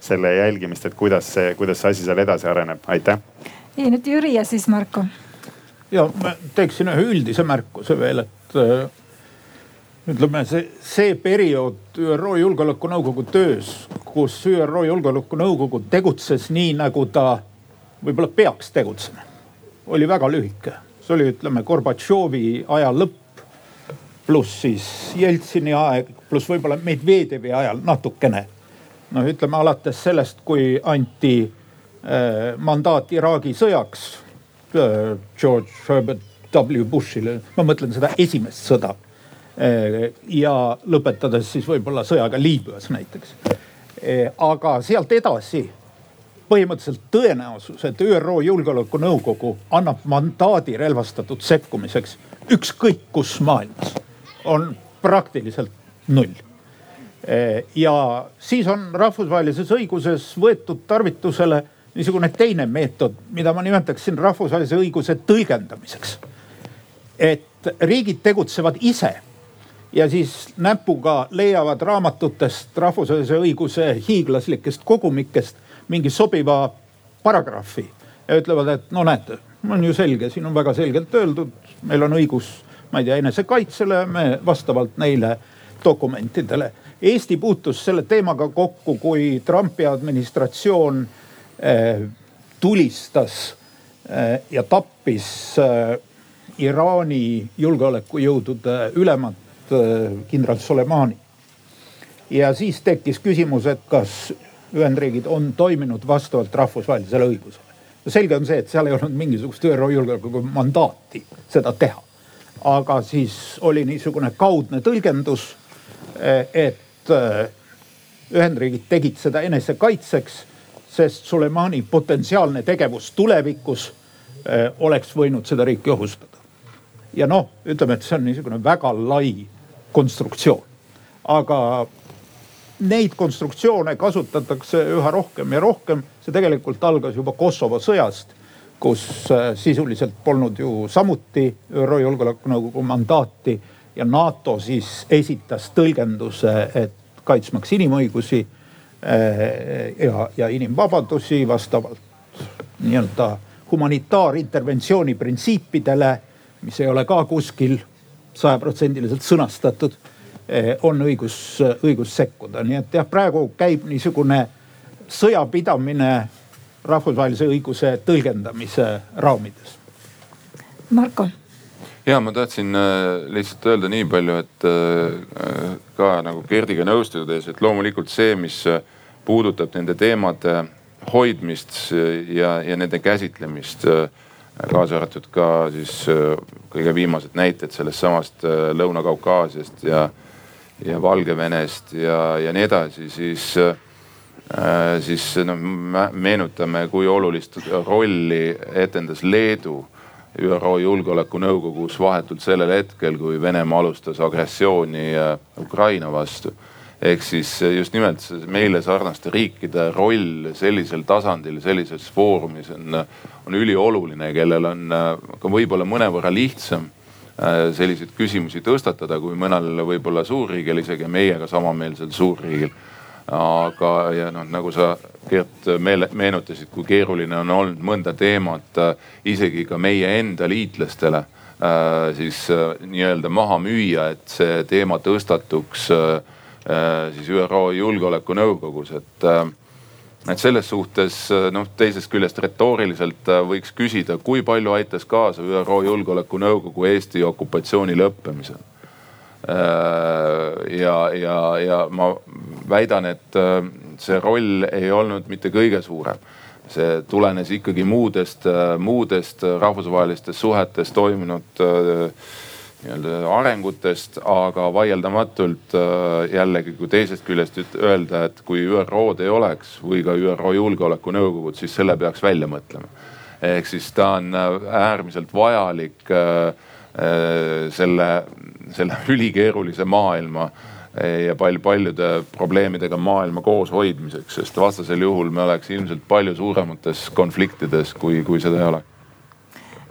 selle jälgimist, et kuidas see, kuidas see asi seal edasi areneb, aitäh. nii nüüd Jüri ja siis Marko. ja ma teeksin ühe üldise märkuse veel, et äh, ütleme, see, see periood ÜRO Julgeolekunõukogu töös, kus ÜRO Julgeolekunõukogu tegutses nii, nagu ta võib-olla peaks tegutsema, oli väga lühike. see oli, ütleme Gorbatšovi aja lõpp, pluss siis Jeltsini aeg, pluss võib-olla Medvedjevi ajal natukene. noh, ütleme alates sellest, kui anti äh, mandaat Iraagi sõjaks äh, George Herbert W Bushile, ma mõtlen seda esimest sõda äh,. ja lõpetades siis võib-olla sõjaga Liibüas näiteks äh,. aga sealt edasi põhimõtteliselt tõenäosus, et ÜRO Julgeolekunõukogu annab mandaadi relvastatud sekkumiseks ükskõik kus maailmas, on praktiliselt null. ja siis on rahvusvahelises õiguses võetud tarvitusele niisugune teine meetod, mida ma nimetaksin rahvusvahelise õiguse tõlgendamiseks. et riigid tegutsevad ise ja siis näpuga leiavad raamatutest rahvusvahelise õiguse hiiglaslikest kogumikest mingi sobiva paragrahvi ja ütlevad, et no näete, on ju selge, siin on väga selgelt öeldud, meil on õigus, ma ei tea, enesekaitsele, me vastavalt neile dokumentidele. Eesti puutus selle teemaga kokku, kui Trumpi administratsioon eh, tulistas eh, ja tappis eh, Iraani julgeolekujõudude ülemat eh, kindral Soleimani. ja siis tekkis küsimus, et kas Ühendriigid on toiminud vastavalt rahvusvahelisele õigusele. selge on see, et seal ei olnud mingisugust ÜRO julgeoleku mandaati seda teha. aga siis oli niisugune kaudne tõlgendus, et äh, Ühendriigid tegid seda enesekaitseks, sest Sulemani potentsiaalne tegevus tulevikus äh, oleks võinud seda riiki ohustada. ja noh, ütleme, et see on niisugune väga lai konstruktsioon. aga neid konstruktsioone kasutatakse üha rohkem ja rohkem. see tegelikult algas juba Kosovo sõjast, kus äh, sisuliselt polnud ju samuti ÜRO Julgeolekunõukogu mandaati ja NATO siis esitas tõlgenduse, et kaitsmaks inimõigusi äh, ja, ja inimvabadusi vastavalt nii-öelda humanitaarinterventsiooni printsiipidele, mis ei ole ka kuskil sajaprotsendiliselt sõnastatud on õigus, õigus sekkuda, nii et jah, praegu käib niisugune sõjapidamine rahvusvahelise õiguse tõlgendamise raamides. Marko. ja ma tahtsin äh, lihtsalt öelda nii palju, et äh, ka nagu Gerdiga nõustudes, et loomulikult see, mis puudutab nende teemade hoidmist ja, ja nende käsitlemist kaasa arvatud ka siis kõige viimased näited sellest samast Lõuna-Kaukaasiast ja, ja Valgevenest ja, ja nii edasi, siis äh, siis noh, meenutame, kui olulist rolli etendas Leedu ÜRO Julgeolekunõukogus vahetult sellel hetkel, kui Venemaa alustas agressiooni Ukraina vastu. ehk siis just nimelt meile sarnaste riikide roll sellisel tasandil, sellises foorumis on, on ülioluline, kellel on ka võib-olla mõnevõrra lihtsam äh, selliseid küsimusi tõstatada, kui mõnel võib-olla suurriigil, isegi meiega samameelsel suurriigil. Aga, ja noh, nagu sa Gert meele, meenutasid, kui keeruline on olnud mõnda teemat äh, isegi ka meie enda liitlastele äh, siis äh, nii-öelda maha müüa, et see teema tõstatuks siis ÜRO Julgeolekunõukogus, et et selles suhtes noh, teisest küljest retooriliselt võiks küsida, kui palju aitas kaasa ÜRO Julgeolekunõukogu Eesti okupatsiooni lõppemisel Äh, ja, ja, ja ma väidan, et äh, see roll ei olnud mitte kõige suurem. see tulenes ikkagi muudest, äh, muudest rahvusvahelistes suhetes toimunud nii-öelda arengutest, aga vaieldamatult jällegi, kui teisest küljest öelda, et kui ÜRO-d ei oleks või ka ÜRO Julgeolekunõukogud, siis selle peaks välja mõtlema. ehk siis ta on äärmiselt vajalik selle selle ülikeerulise maailma ja palju, paljude probleemidega maailma koos hoidmiseks, sest vastasel juhul me oleks ilmselt palju suuremates konfliktides, kui, kui seda ei ole.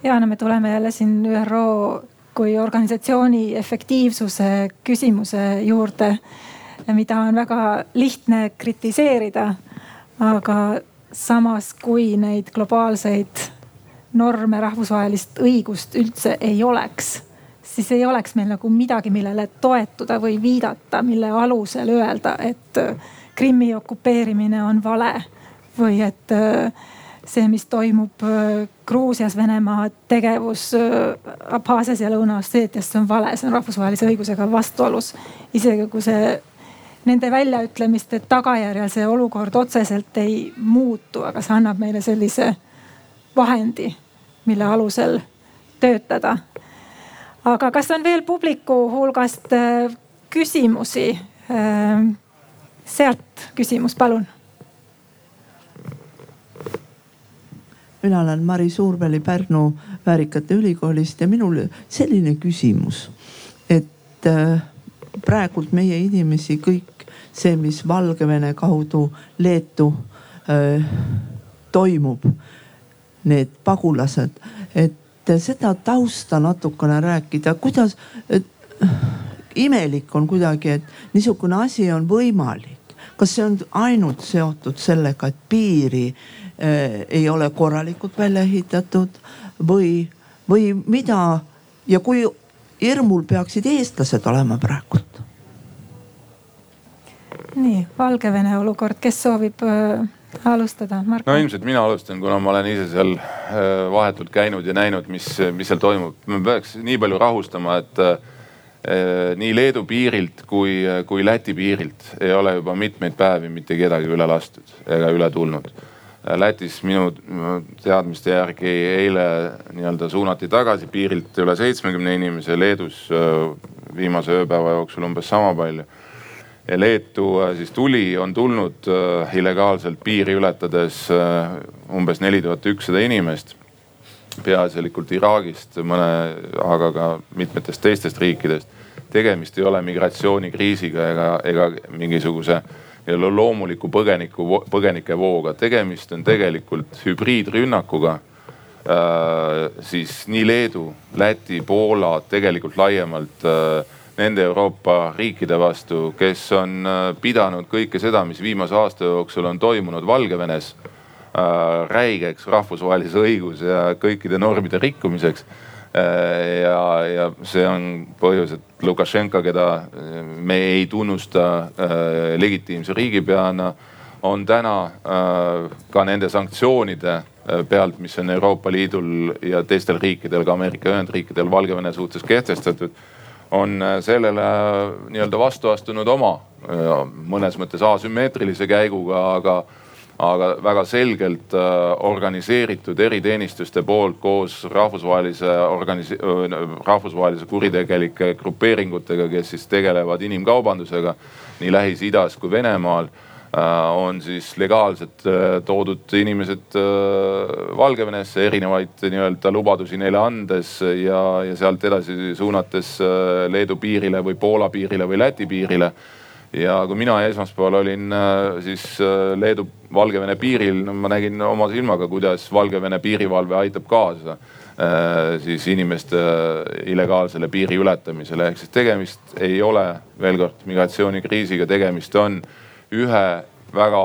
ja no me tuleme jälle siin ÜRO kui organisatsiooni efektiivsuse küsimuse juurde, mida on väga lihtne kritiseerida. aga samas, kui neid globaalseid norme, rahvusvahelist õigust üldse ei oleks siis ei oleks meil nagu midagi, millele toetuda või viidata, mille alusel öelda, et Krimmi okupeerimine on vale või et see, mis toimub äh, Gruusias, Venemaa tegevus Abhaasias ja Lõuna-Osseetias, see on vale, see on rahvusvahelise õigusega vastuolus. isegi kui see nende väljaütlemiste tagajärjel see olukord otseselt ei muutu, aga see annab meile sellise vahendi, mille alusel töötada aga kas on veel publiku hulgast äh, küsimusi? Äh, sealt küsimus, palun. Mina olen Mari Suurväli Pärnu Väärikate Ülikoolist ja minul selline küsimus, et äh, praegult meie inimesi kõik see, mis Valgevene kaudu Leetu äh, toimub, need pagulased, et seda tausta natukene rääkida, kuidas, imelik on kuidagi, et niisugune asi on võimalik. kas see on ainult seotud sellega, et piiri äh, ei ole korralikult välja ehitatud või, või mida ja kui hirmul peaksid eestlased olema praegult? nii, Valgevene olukord, kes soovib äh alustada, Marko? no ilmselt mina alustan, kuna ma olen ise seal äh, vahetult käinud ja näinud, mis, mis seal toimub. me peaks nii palju rahustama, et äh, nii Leedu piirilt kui, kui Läti piirilt ei ole juba mitmeid päevi mitte kedagi üle lastud ega üle tulnud. Lätis minu teadmiste järgi eile nii-öelda suunati tagasi piirilt üle seitsmekümne inimese, Leedus äh, viimase ööpäeva jooksul umbes sama palju Leetu äh, siis tuli, on tulnud äh, illegaalselt piiri ületades äh, umbes neli tuhat ükssada inimest. peaasjalikult Iraagist, mõne, aga ka mitmetest teistest riikidest. tegemist ei ole migratsioonikriisiga ega, ega mingisuguse loomuliku põgeniku, põgenikevooga, tegemist on tegelikult hübriidrünnakuga siis nii Leedu, Läti, Poola, tegelikult laiemalt äh, nende Euroopa riikide vastu, kes on äh, pidanud kõike seda, mis viimase aasta jooksul on toimunud Valgevenes äh, räigeks rahvusvahelise õiguse ja kõikide normide rikkumiseks. Äh, ja, ja see on põhjus, et Lukašenka, keda me ei tunnusta legitiimse riigipeana, on täna ka nende sanktsioonide pealt, mis on Euroopa Liidul ja teistel riikidel, ka Ameerika Ühendriikidel Valgevene suhtes kehtestatud on sellele nii-öelda vastu astunud oma mõnes mõttes asümmeetrilise käiguga, aga aga väga selgelt äh, organiseeritud eriteenistuste poolt koos rahvusvahelise organis-, rahvusvahelise kuritegelike grupeeringutega, kes siis tegelevad inimkaubandusega nii Lähis-Idas kui Venemaal äh, on siis legaalselt äh, toodud inimesed Valgevenesse erinevaid nii-öelda lubadusi neile andes ja, ja sealt edasi suunates Leedu piirile või Poola piirile või Läti piirile ja kui mina esmaspäeval olin äh, siis äh, Leedu-Valgevene piiril, no ma nägin oma silmaga, kuidas Valgevene piirivalve aitab kaasa äh, siis inimeste illegaalsele piiri ületamisele. ehk siis tegemist ei ole veel kord migratsioonikriisiga, tegemist on ühe väga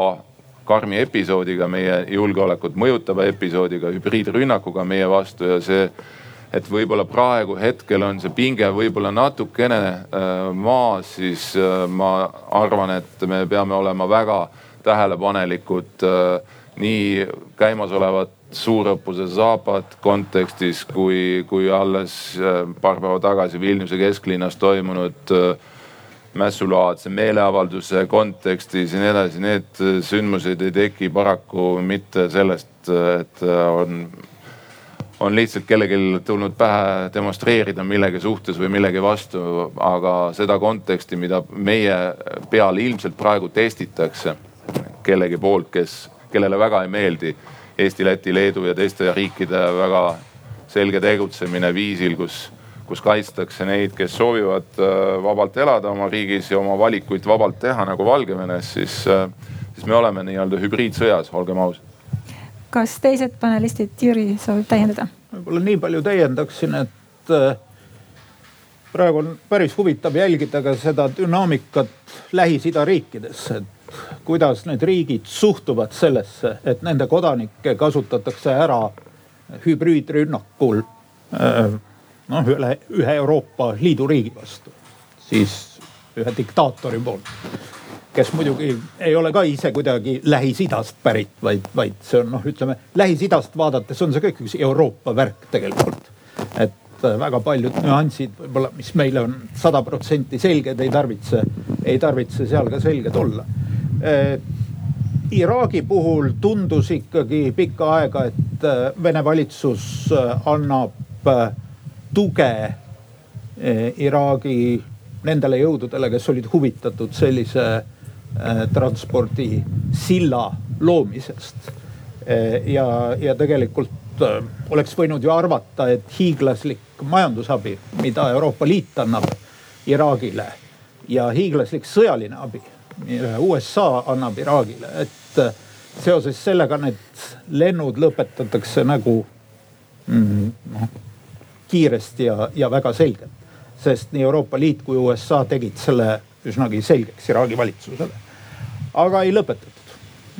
karmi episoodiga, meie julgeolekut mõjutava episoodiga, hübriidrünnakuga meie vastu ja see et võib-olla praegu hetkel on see pinge võib-olla natukene äh, maas, siis äh, ma arvan, et me peame olema väga tähelepanelikud äh, nii käimasolevat suurõppuse Zapad kontekstis kui, kui alles paar päeva tagasi Vilniuse kesklinnas toimunud mässulaadse meeleavalduse kontekstis ja nii edasi. Need sündmused ei teki paraku mitte sellest, et on on lihtsalt kellelgi tulnud pähe demonstreerida millegi suhtes või millegi vastu, aga seda konteksti, mida meie peal ilmselt praegu testitakse kellegi poolt, kes, kellele väga ei meeldi Eesti, Läti, Leedu ja teiste riikide väga selge tegutsemine viisil, kus, kus kaitstakse neid, kes soovivad äh, vabalt elada oma riigis ja oma valikuid vabalt teha nagu Valgevenes, siis, äh, siis me oleme nii-öelda hübriidsõjas, olgem ausad kas teised panelistid, Jüri soovib täiendada? võib-olla nii palju täiendaksin, et äh, praegu on päris huvitav jälgida ka seda dünaamikat Lähis-Ida riikides, et kuidas need riigid suhtuvad sellesse, et nende kodanikke kasutatakse ära hübriidrünnakul äh, noh, üle ühe Euroopa Liidu riigi vastu, siis ühe diktaatori poolt kes muidugi ei ole ka ise kuidagi Lähis-Idast pärit, vaid, vaid see on noh, ütleme Lähis-Idast vaadates on see kõik üks Euroopa värk tegelikult. et äh, väga paljud nüansid võib-olla, mis meile on sada protsenti selged, ei tarvitse, ei tarvitse seal ka selged olla eh,. Iraagi puhul tundus ikkagi pikka aega, et äh, Vene valitsus annab tuge Iraagi nendele jõududele, kes olid huvitatud sellise transpordisilla loomisest. Äh, ja, ja tegelikult äh, oleks võinud ju arvata, et hiiglaslik majandusabi, mida Euroopa Liit annab Iraagile ja hiiglaslik sõjaline abi, mida USA annab Iraagile, et seoses sellega need lennud lõpetatakse nagu mm, noh kiiresti ja, ja väga selgelt. sest nii Euroopa Liit kui USA tegid selle üsnagi selgeks Iraagi valitsusele aga ei lõpetatud.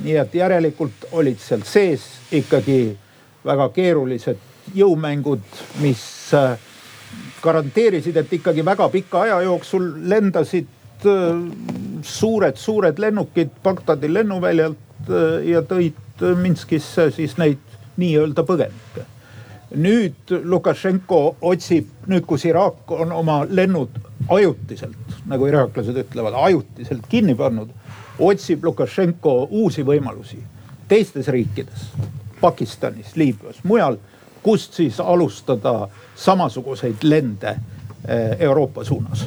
nii et järelikult olid seal sees ikkagi väga keerulised jõumängud, mis äh, garanteerisid, et ikkagi väga pika aja jooksul lendasid suured-suured äh, lennukid Bagdadi lennuväljalt äh, ja tõid Minskisse siis neid nii-öelda põgenikke. nüüd Lukašenko otsib, nüüd kus Iraak on oma lennud ajutiselt, nagu iraaklased ütlevad, ajutiselt kinni pannud otsib Lukašenko uusi võimalusi teistes riikides, Pakistanis, Liibüas, mujal, kust siis alustada samasuguseid lende eh, Euroopa suunas.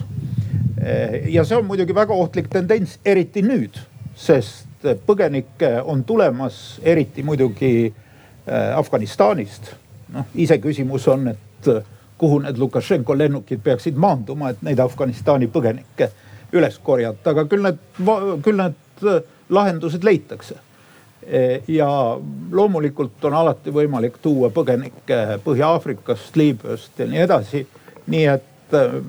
Eh, ja see on muidugi väga ohtlik tendents, eriti nüüd, sest põgenikke on tulemas, eriti muidugi eh, Afganistanist. noh, iseküsimus on, et kuhu need Lukašenko lennukid peaksid maanduma, et neid Afganistani põgenikke üles korjata, aga küll need, küll need äh, lahendused leitakse. E, ja loomulikult on alati võimalik tuua põgenikke Põhja-Aafrikast, Liibüast ja nii edasi. nii et äh,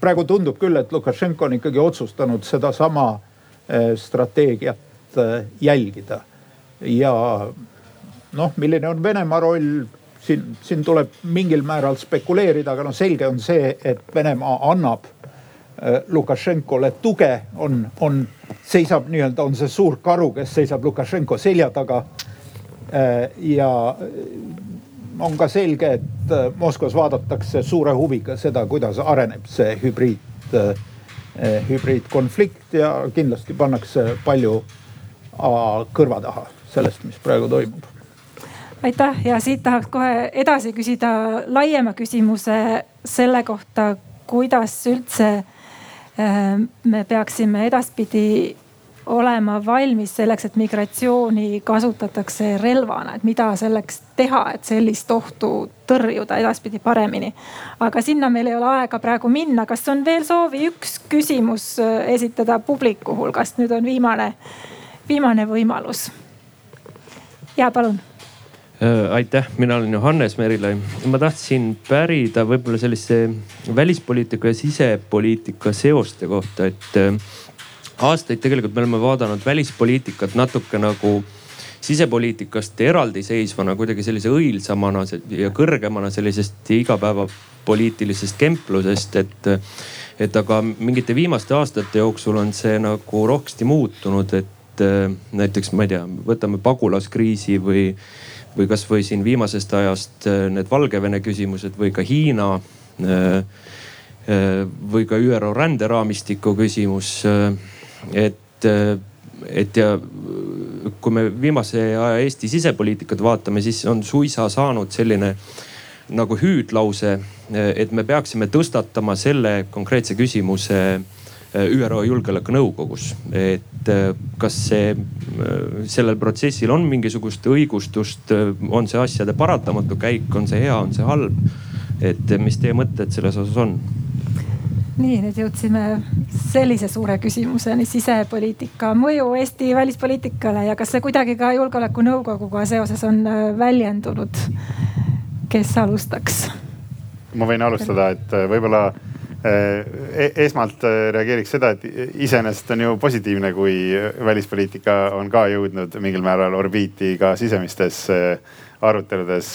praegu tundub küll, et Lukašenko on ikkagi otsustanud sedasama äh, strateegiat jälgida. ja noh, milline on Venemaa roll siin, siin tuleb mingil määral spekuleerida, aga noh, selge on see, et Venemaa annab Lukašenkole tuge, on, on, seisab nii-öelda, on see suur karu, kes seisab Lukašenko selja taga. Äh, ja on ka selge, et äh, Moskvas vaadatakse suure huviga seda, kuidas areneb see hübriid, hübriidkonflikt ja kindlasti pannakse palju kõrva taha sellest, mis praegu toimub aitäh ja siit tahaks kohe edasi küsida laiema küsimuse selle kohta, kuidas üldse me peaksime edaspidi olema valmis selleks, et migratsiooni kasutatakse relvana, et mida selleks teha, et sellist ohtu tõrjuda edaspidi paremini. aga sinna meil ei ole aega praegu minna. kas on veel soovi üks küsimus äh, esitada publiku hulgast? nüüd on viimane, viimane võimalus. ja palun aitäh, mina olen Johannes Merilai. ma tahtsin pärida võib-olla sellise välispoliitika ja sisepoliitika seoste kohta, et äh, aastaid tegelikult me oleme vaadanud välispoliitikat natuke nagu sisepoliitikast eraldiseisvana, kuidagi sellise õilsamana ja kõrgemana sellisest igapäevapoliitilisest kemplusest, et. et aga mingite viimaste aastate jooksul on see nagu rohkesti muutunud, et näiteks ma ei tea, võtame pagulaskriisi või, või kasvõi siin viimasest ajast need Valgevene küsimused või ka Hiina või ka ÜRO ränderaamistiku küsimus et, et ja kui me viimase aja Eesti sisepoliitikat vaatame, siis on suisa saanud selline nagu hüüdlause, et me peaksime tõstatama selle konkreetse küsimuse ÜRO Julgeolekunõukogus. et kas see, sellel protsessil on mingisugust õigustust, on see asjade paratamatu käik, on see hea, on see halb? et mis teie mõtted selles osas on? nii, nüüd jõudsime sellise suure küsimuseni, sisepoliitika mõju Eesti välispoliitikale ja kas see kuidagi ka julgeolekunõukoguga seoses on äh, väljendunud? kes alustaks? ma võin alustada, et äh, võib-olla äh, esmalt reageeriks seda, et iseenesest on ju positiivne, kui välispoliitika on ka jõudnud mingil määral orbiiti ka sisemistes aruteludes,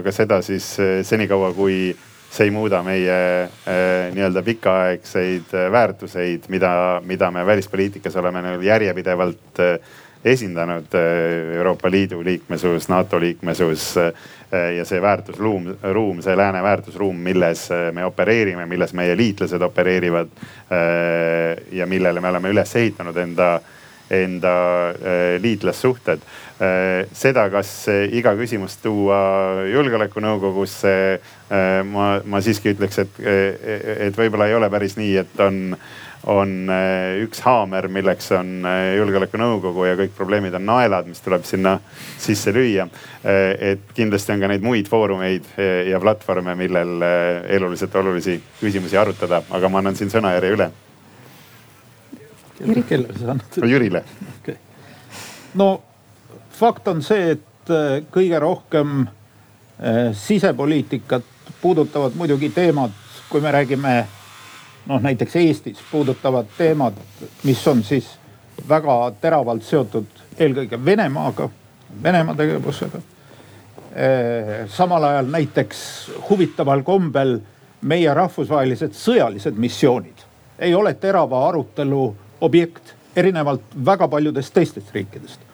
aga seda siis senikaua, kui see ei muuda meie äh, nii-öelda pikaaegseid äh, väärtuseid, mida, mida me välispoliitikas oleme nagu järjepidevalt äh, esindanud Euroopa Liidu liikmesus, NATO liikmesus ja see väärtusruum, ruum, see lääne väärtusruum, milles me opereerime, milles meie liitlased opereerivad. ja millele me oleme üles ehitanud enda, enda liitlassuhted Äh, seda, kas iga küsimust tuua julgeolekunõukogusse, äh, ma, ma siiski ütleks, et, et võib-olla ei ole päris nii, et on, on äh, üks haamer, milleks on julgeolekunõukogu ja kõik probleemid on naelad, mis tuleb sinna sisse lüüa. et kindlasti on ka neid muid foorumeid ja platvorme, millel eluliselt olulisi küsimusi arutada, aga ma annan siin sõnajärje üle. Kellele sa annad? Jürile okay.. no fakt on see, et äh, kõige rohkem äh, sisepoliitikat puudutavad muidugi teemad, kui me räägime noh, näiteks Eestis puudutavad teemad, mis on siis väga teravalt seotud eelkõige Venemaaga, Venemaa tegevusega. Äh, samal ajal näiteks huvitaval kombel meie rahvusvahelised sõjalised missioonid ei ole terava arutelu objekt, erinevalt väga paljudest teistest riikidest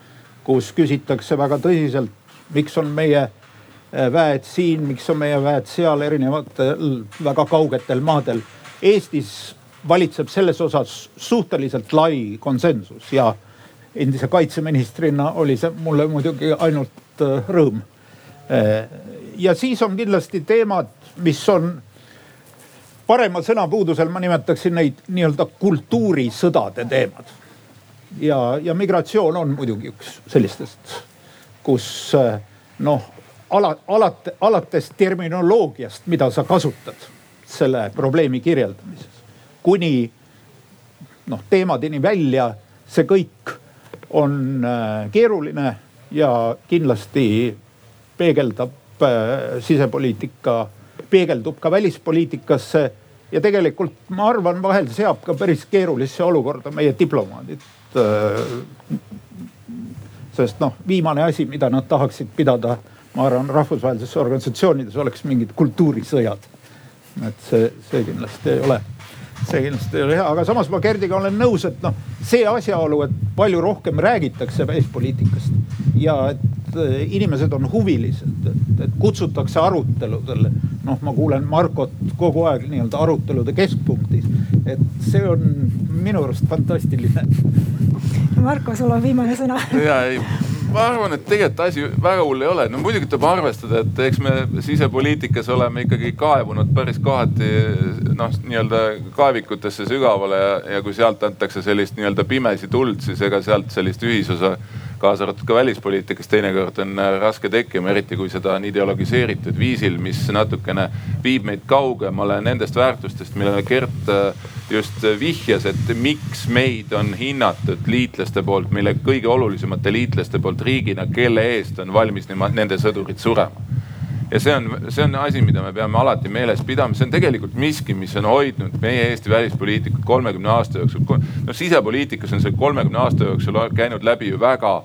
kus küsitakse väga tõsiselt, miks on meie äh, väed siin, miks on meie väed seal erinevatel väga kaugetel maadel. Eestis valitseb selles osas suhteliselt lai konsensus ja endise kaitseministrina oli see mulle muidugi ainult äh, rõõm. Äh, ja siis on kindlasti teemad, mis on parema sõnapuudusel ma nimetaksin neid nii-öelda kultuurisõdade teemad. Ja, ja migratsioon on muidugi üks sellistest, kus eh, noh, ala, alati, alates terminoloogiast, mida sa kasutad selle probleemi kirjeldamises, kuni noh, teemadeni välja, see kõik on äh, keeruline ja kindlasti peegeldab äh, sisepoliitika, peegeldub ka välispoliitikasse. Ja tegelikult ma arvan, vahel seab ka päris keerulisse olukorda meie diplomaadid. Äh, sest noh, viimane asi, mida nad tahaksid pidada, ma arvan, rahvusvahelistes organisatsioonides oleks mingid kultuurisõjad. et see, see kindlasti ei ole, see kindlasti ei ole hea, aga samas ma Gerdiga olen nõus, et noh, see asjaolu, et palju rohkem räägitakse välispoliitikast ja et inimesed on huvilised, et, et kutsutakse aruteludele. noh, ma kuulen Markot kogu aeg nii-öelda arutelude keskpunktis, et see on minu arust fantastiline. Marko, sul on viimane sõna. ja ei ma arvan, et tegelikult asi väga hull ei ole, no muidugi tuleb arvestada, et eks me sisepoliitikas oleme ikkagi kaevunud päris kohati noh, nii-öelda kaevikutesse sügavale ja, ja kui sealt antakse sellist nii-öelda pimesi tuld, siis ega sealt sellist ühisosa kaasa arvatud ka välispoliitikas teinekord on äh, raske tekkima, eriti kui seda on ideologiseeritud viisil, mis natukene viib meid kaugemale nendest väärtustest, millele Gert äh, just vihjas, et miks meid on hinnatud liitlaste poolt, meile kõige olulisemate liitlaste poolt riigina, kelle eest on valmis nende sõdurid surema ja see on, see on asi, mida me peame alati meeles pidama, see on tegelikult miski, mis on hoidnud meie Eesti välispoliitikat kolmekümne aasta jooksul. no sisepoliitikas on see kolmekümne aasta jooksul käinud läbi ju väga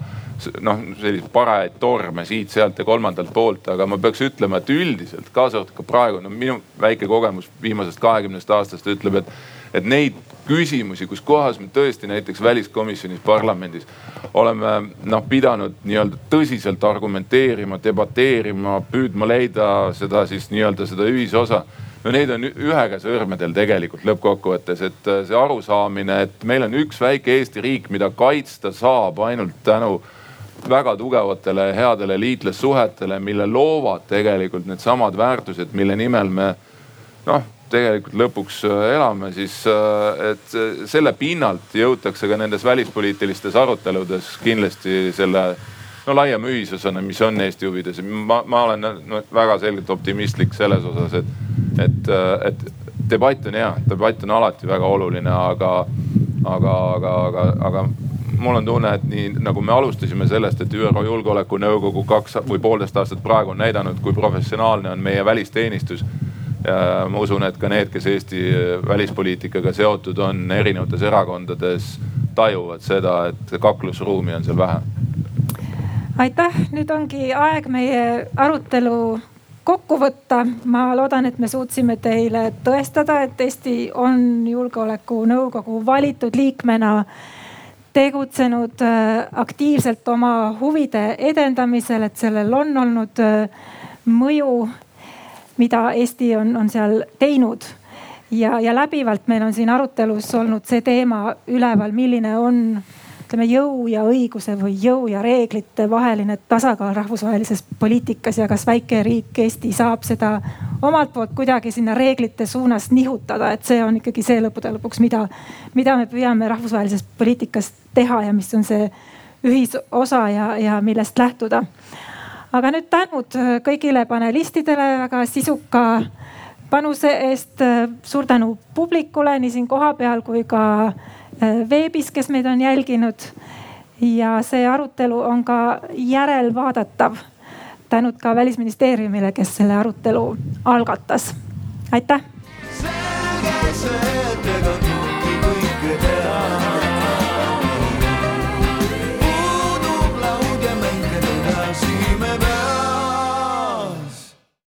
noh, selliseid parajaid torme siit-sealt ja kolmandalt poolt, aga ma peaks ütlema, et üldiselt kaasa arvatud ka praegu, no minu väike kogemus viimasest kahekümnest aastast ütleb, et, et neid küsimusi, kus kohas me tõesti näiteks väliskomisjonis parlamendis oleme noh pidanud nii-öelda tõsiselt argumenteerima, debateerima, püüdma leida seda siis nii-öelda seda ühisosa. No neid on ühe käe sõrmedel tegelikult lõppkokkuvõttes, et see arusaamine, et meil on üks väike Eesti riik, mida kaitsta saab ainult tänu väga tugevatele headele liitlassuhetele, mille loovad tegelikult needsamad väärtused, mille nimel me noh tegelikult lõpuks äh, elame, siis äh, et selle pinnalt jõutakse ka nendes välispoliitilistes aruteludes kindlasti selle no laiema ühisosana, mis on Eesti huvides. ma, ma olen no, väga selgelt optimistlik selles osas, et, et, äh, et debatt on hea, debatt on alati väga oluline, aga, aga, aga, aga, aga mul on tunne, et nii nagu me alustasime sellest, et ÜRO Julgeolekunõukogu kaks või poolteist aastat praegu on näidanud, kui professionaalne on meie välisteenistus ja ma usun, et ka need, kes Eesti välispoliitikaga seotud on erinevates erakondades, tajuvad seda, et kaklusruumi on seal vähe. aitäh, nüüd ongi aeg meie arutelu kokku võtta. ma loodan, et me suutsime teile tõestada, et Eesti on julgeolekunõukogu valitud liikmena tegutsenud äh, aktiivselt oma huvide edendamisel, et sellel on olnud äh, mõju mida Eesti on, on seal teinud. ja, ja läbivalt meil on siin arutelus olnud see teema üleval, milline on ütleme jõu ja õiguse või jõu ja reeglite vaheline tasakaal rahvusvahelises poliitikas ja kas väike riik Eesti saab seda omalt poolt kuidagi sinna reeglite suunas nihutada, et see on ikkagi see lõppude lõpuks, mida, mida me püüame rahvusvahelises poliitikas teha ja mis on see ühisosa ja, ja millest lähtuda aga nüüd tänud äh, kõigile panelistidele väga sisuka panuse eest. Äh, suur tänu publikule nii siin kohapeal kui ka äh, veebis, kes meid on jälginud. ja see arutelu on ka järelvaadatav. tänud ka välisministeeriumile, kes selle arutelu algatas. aitäh. selge see.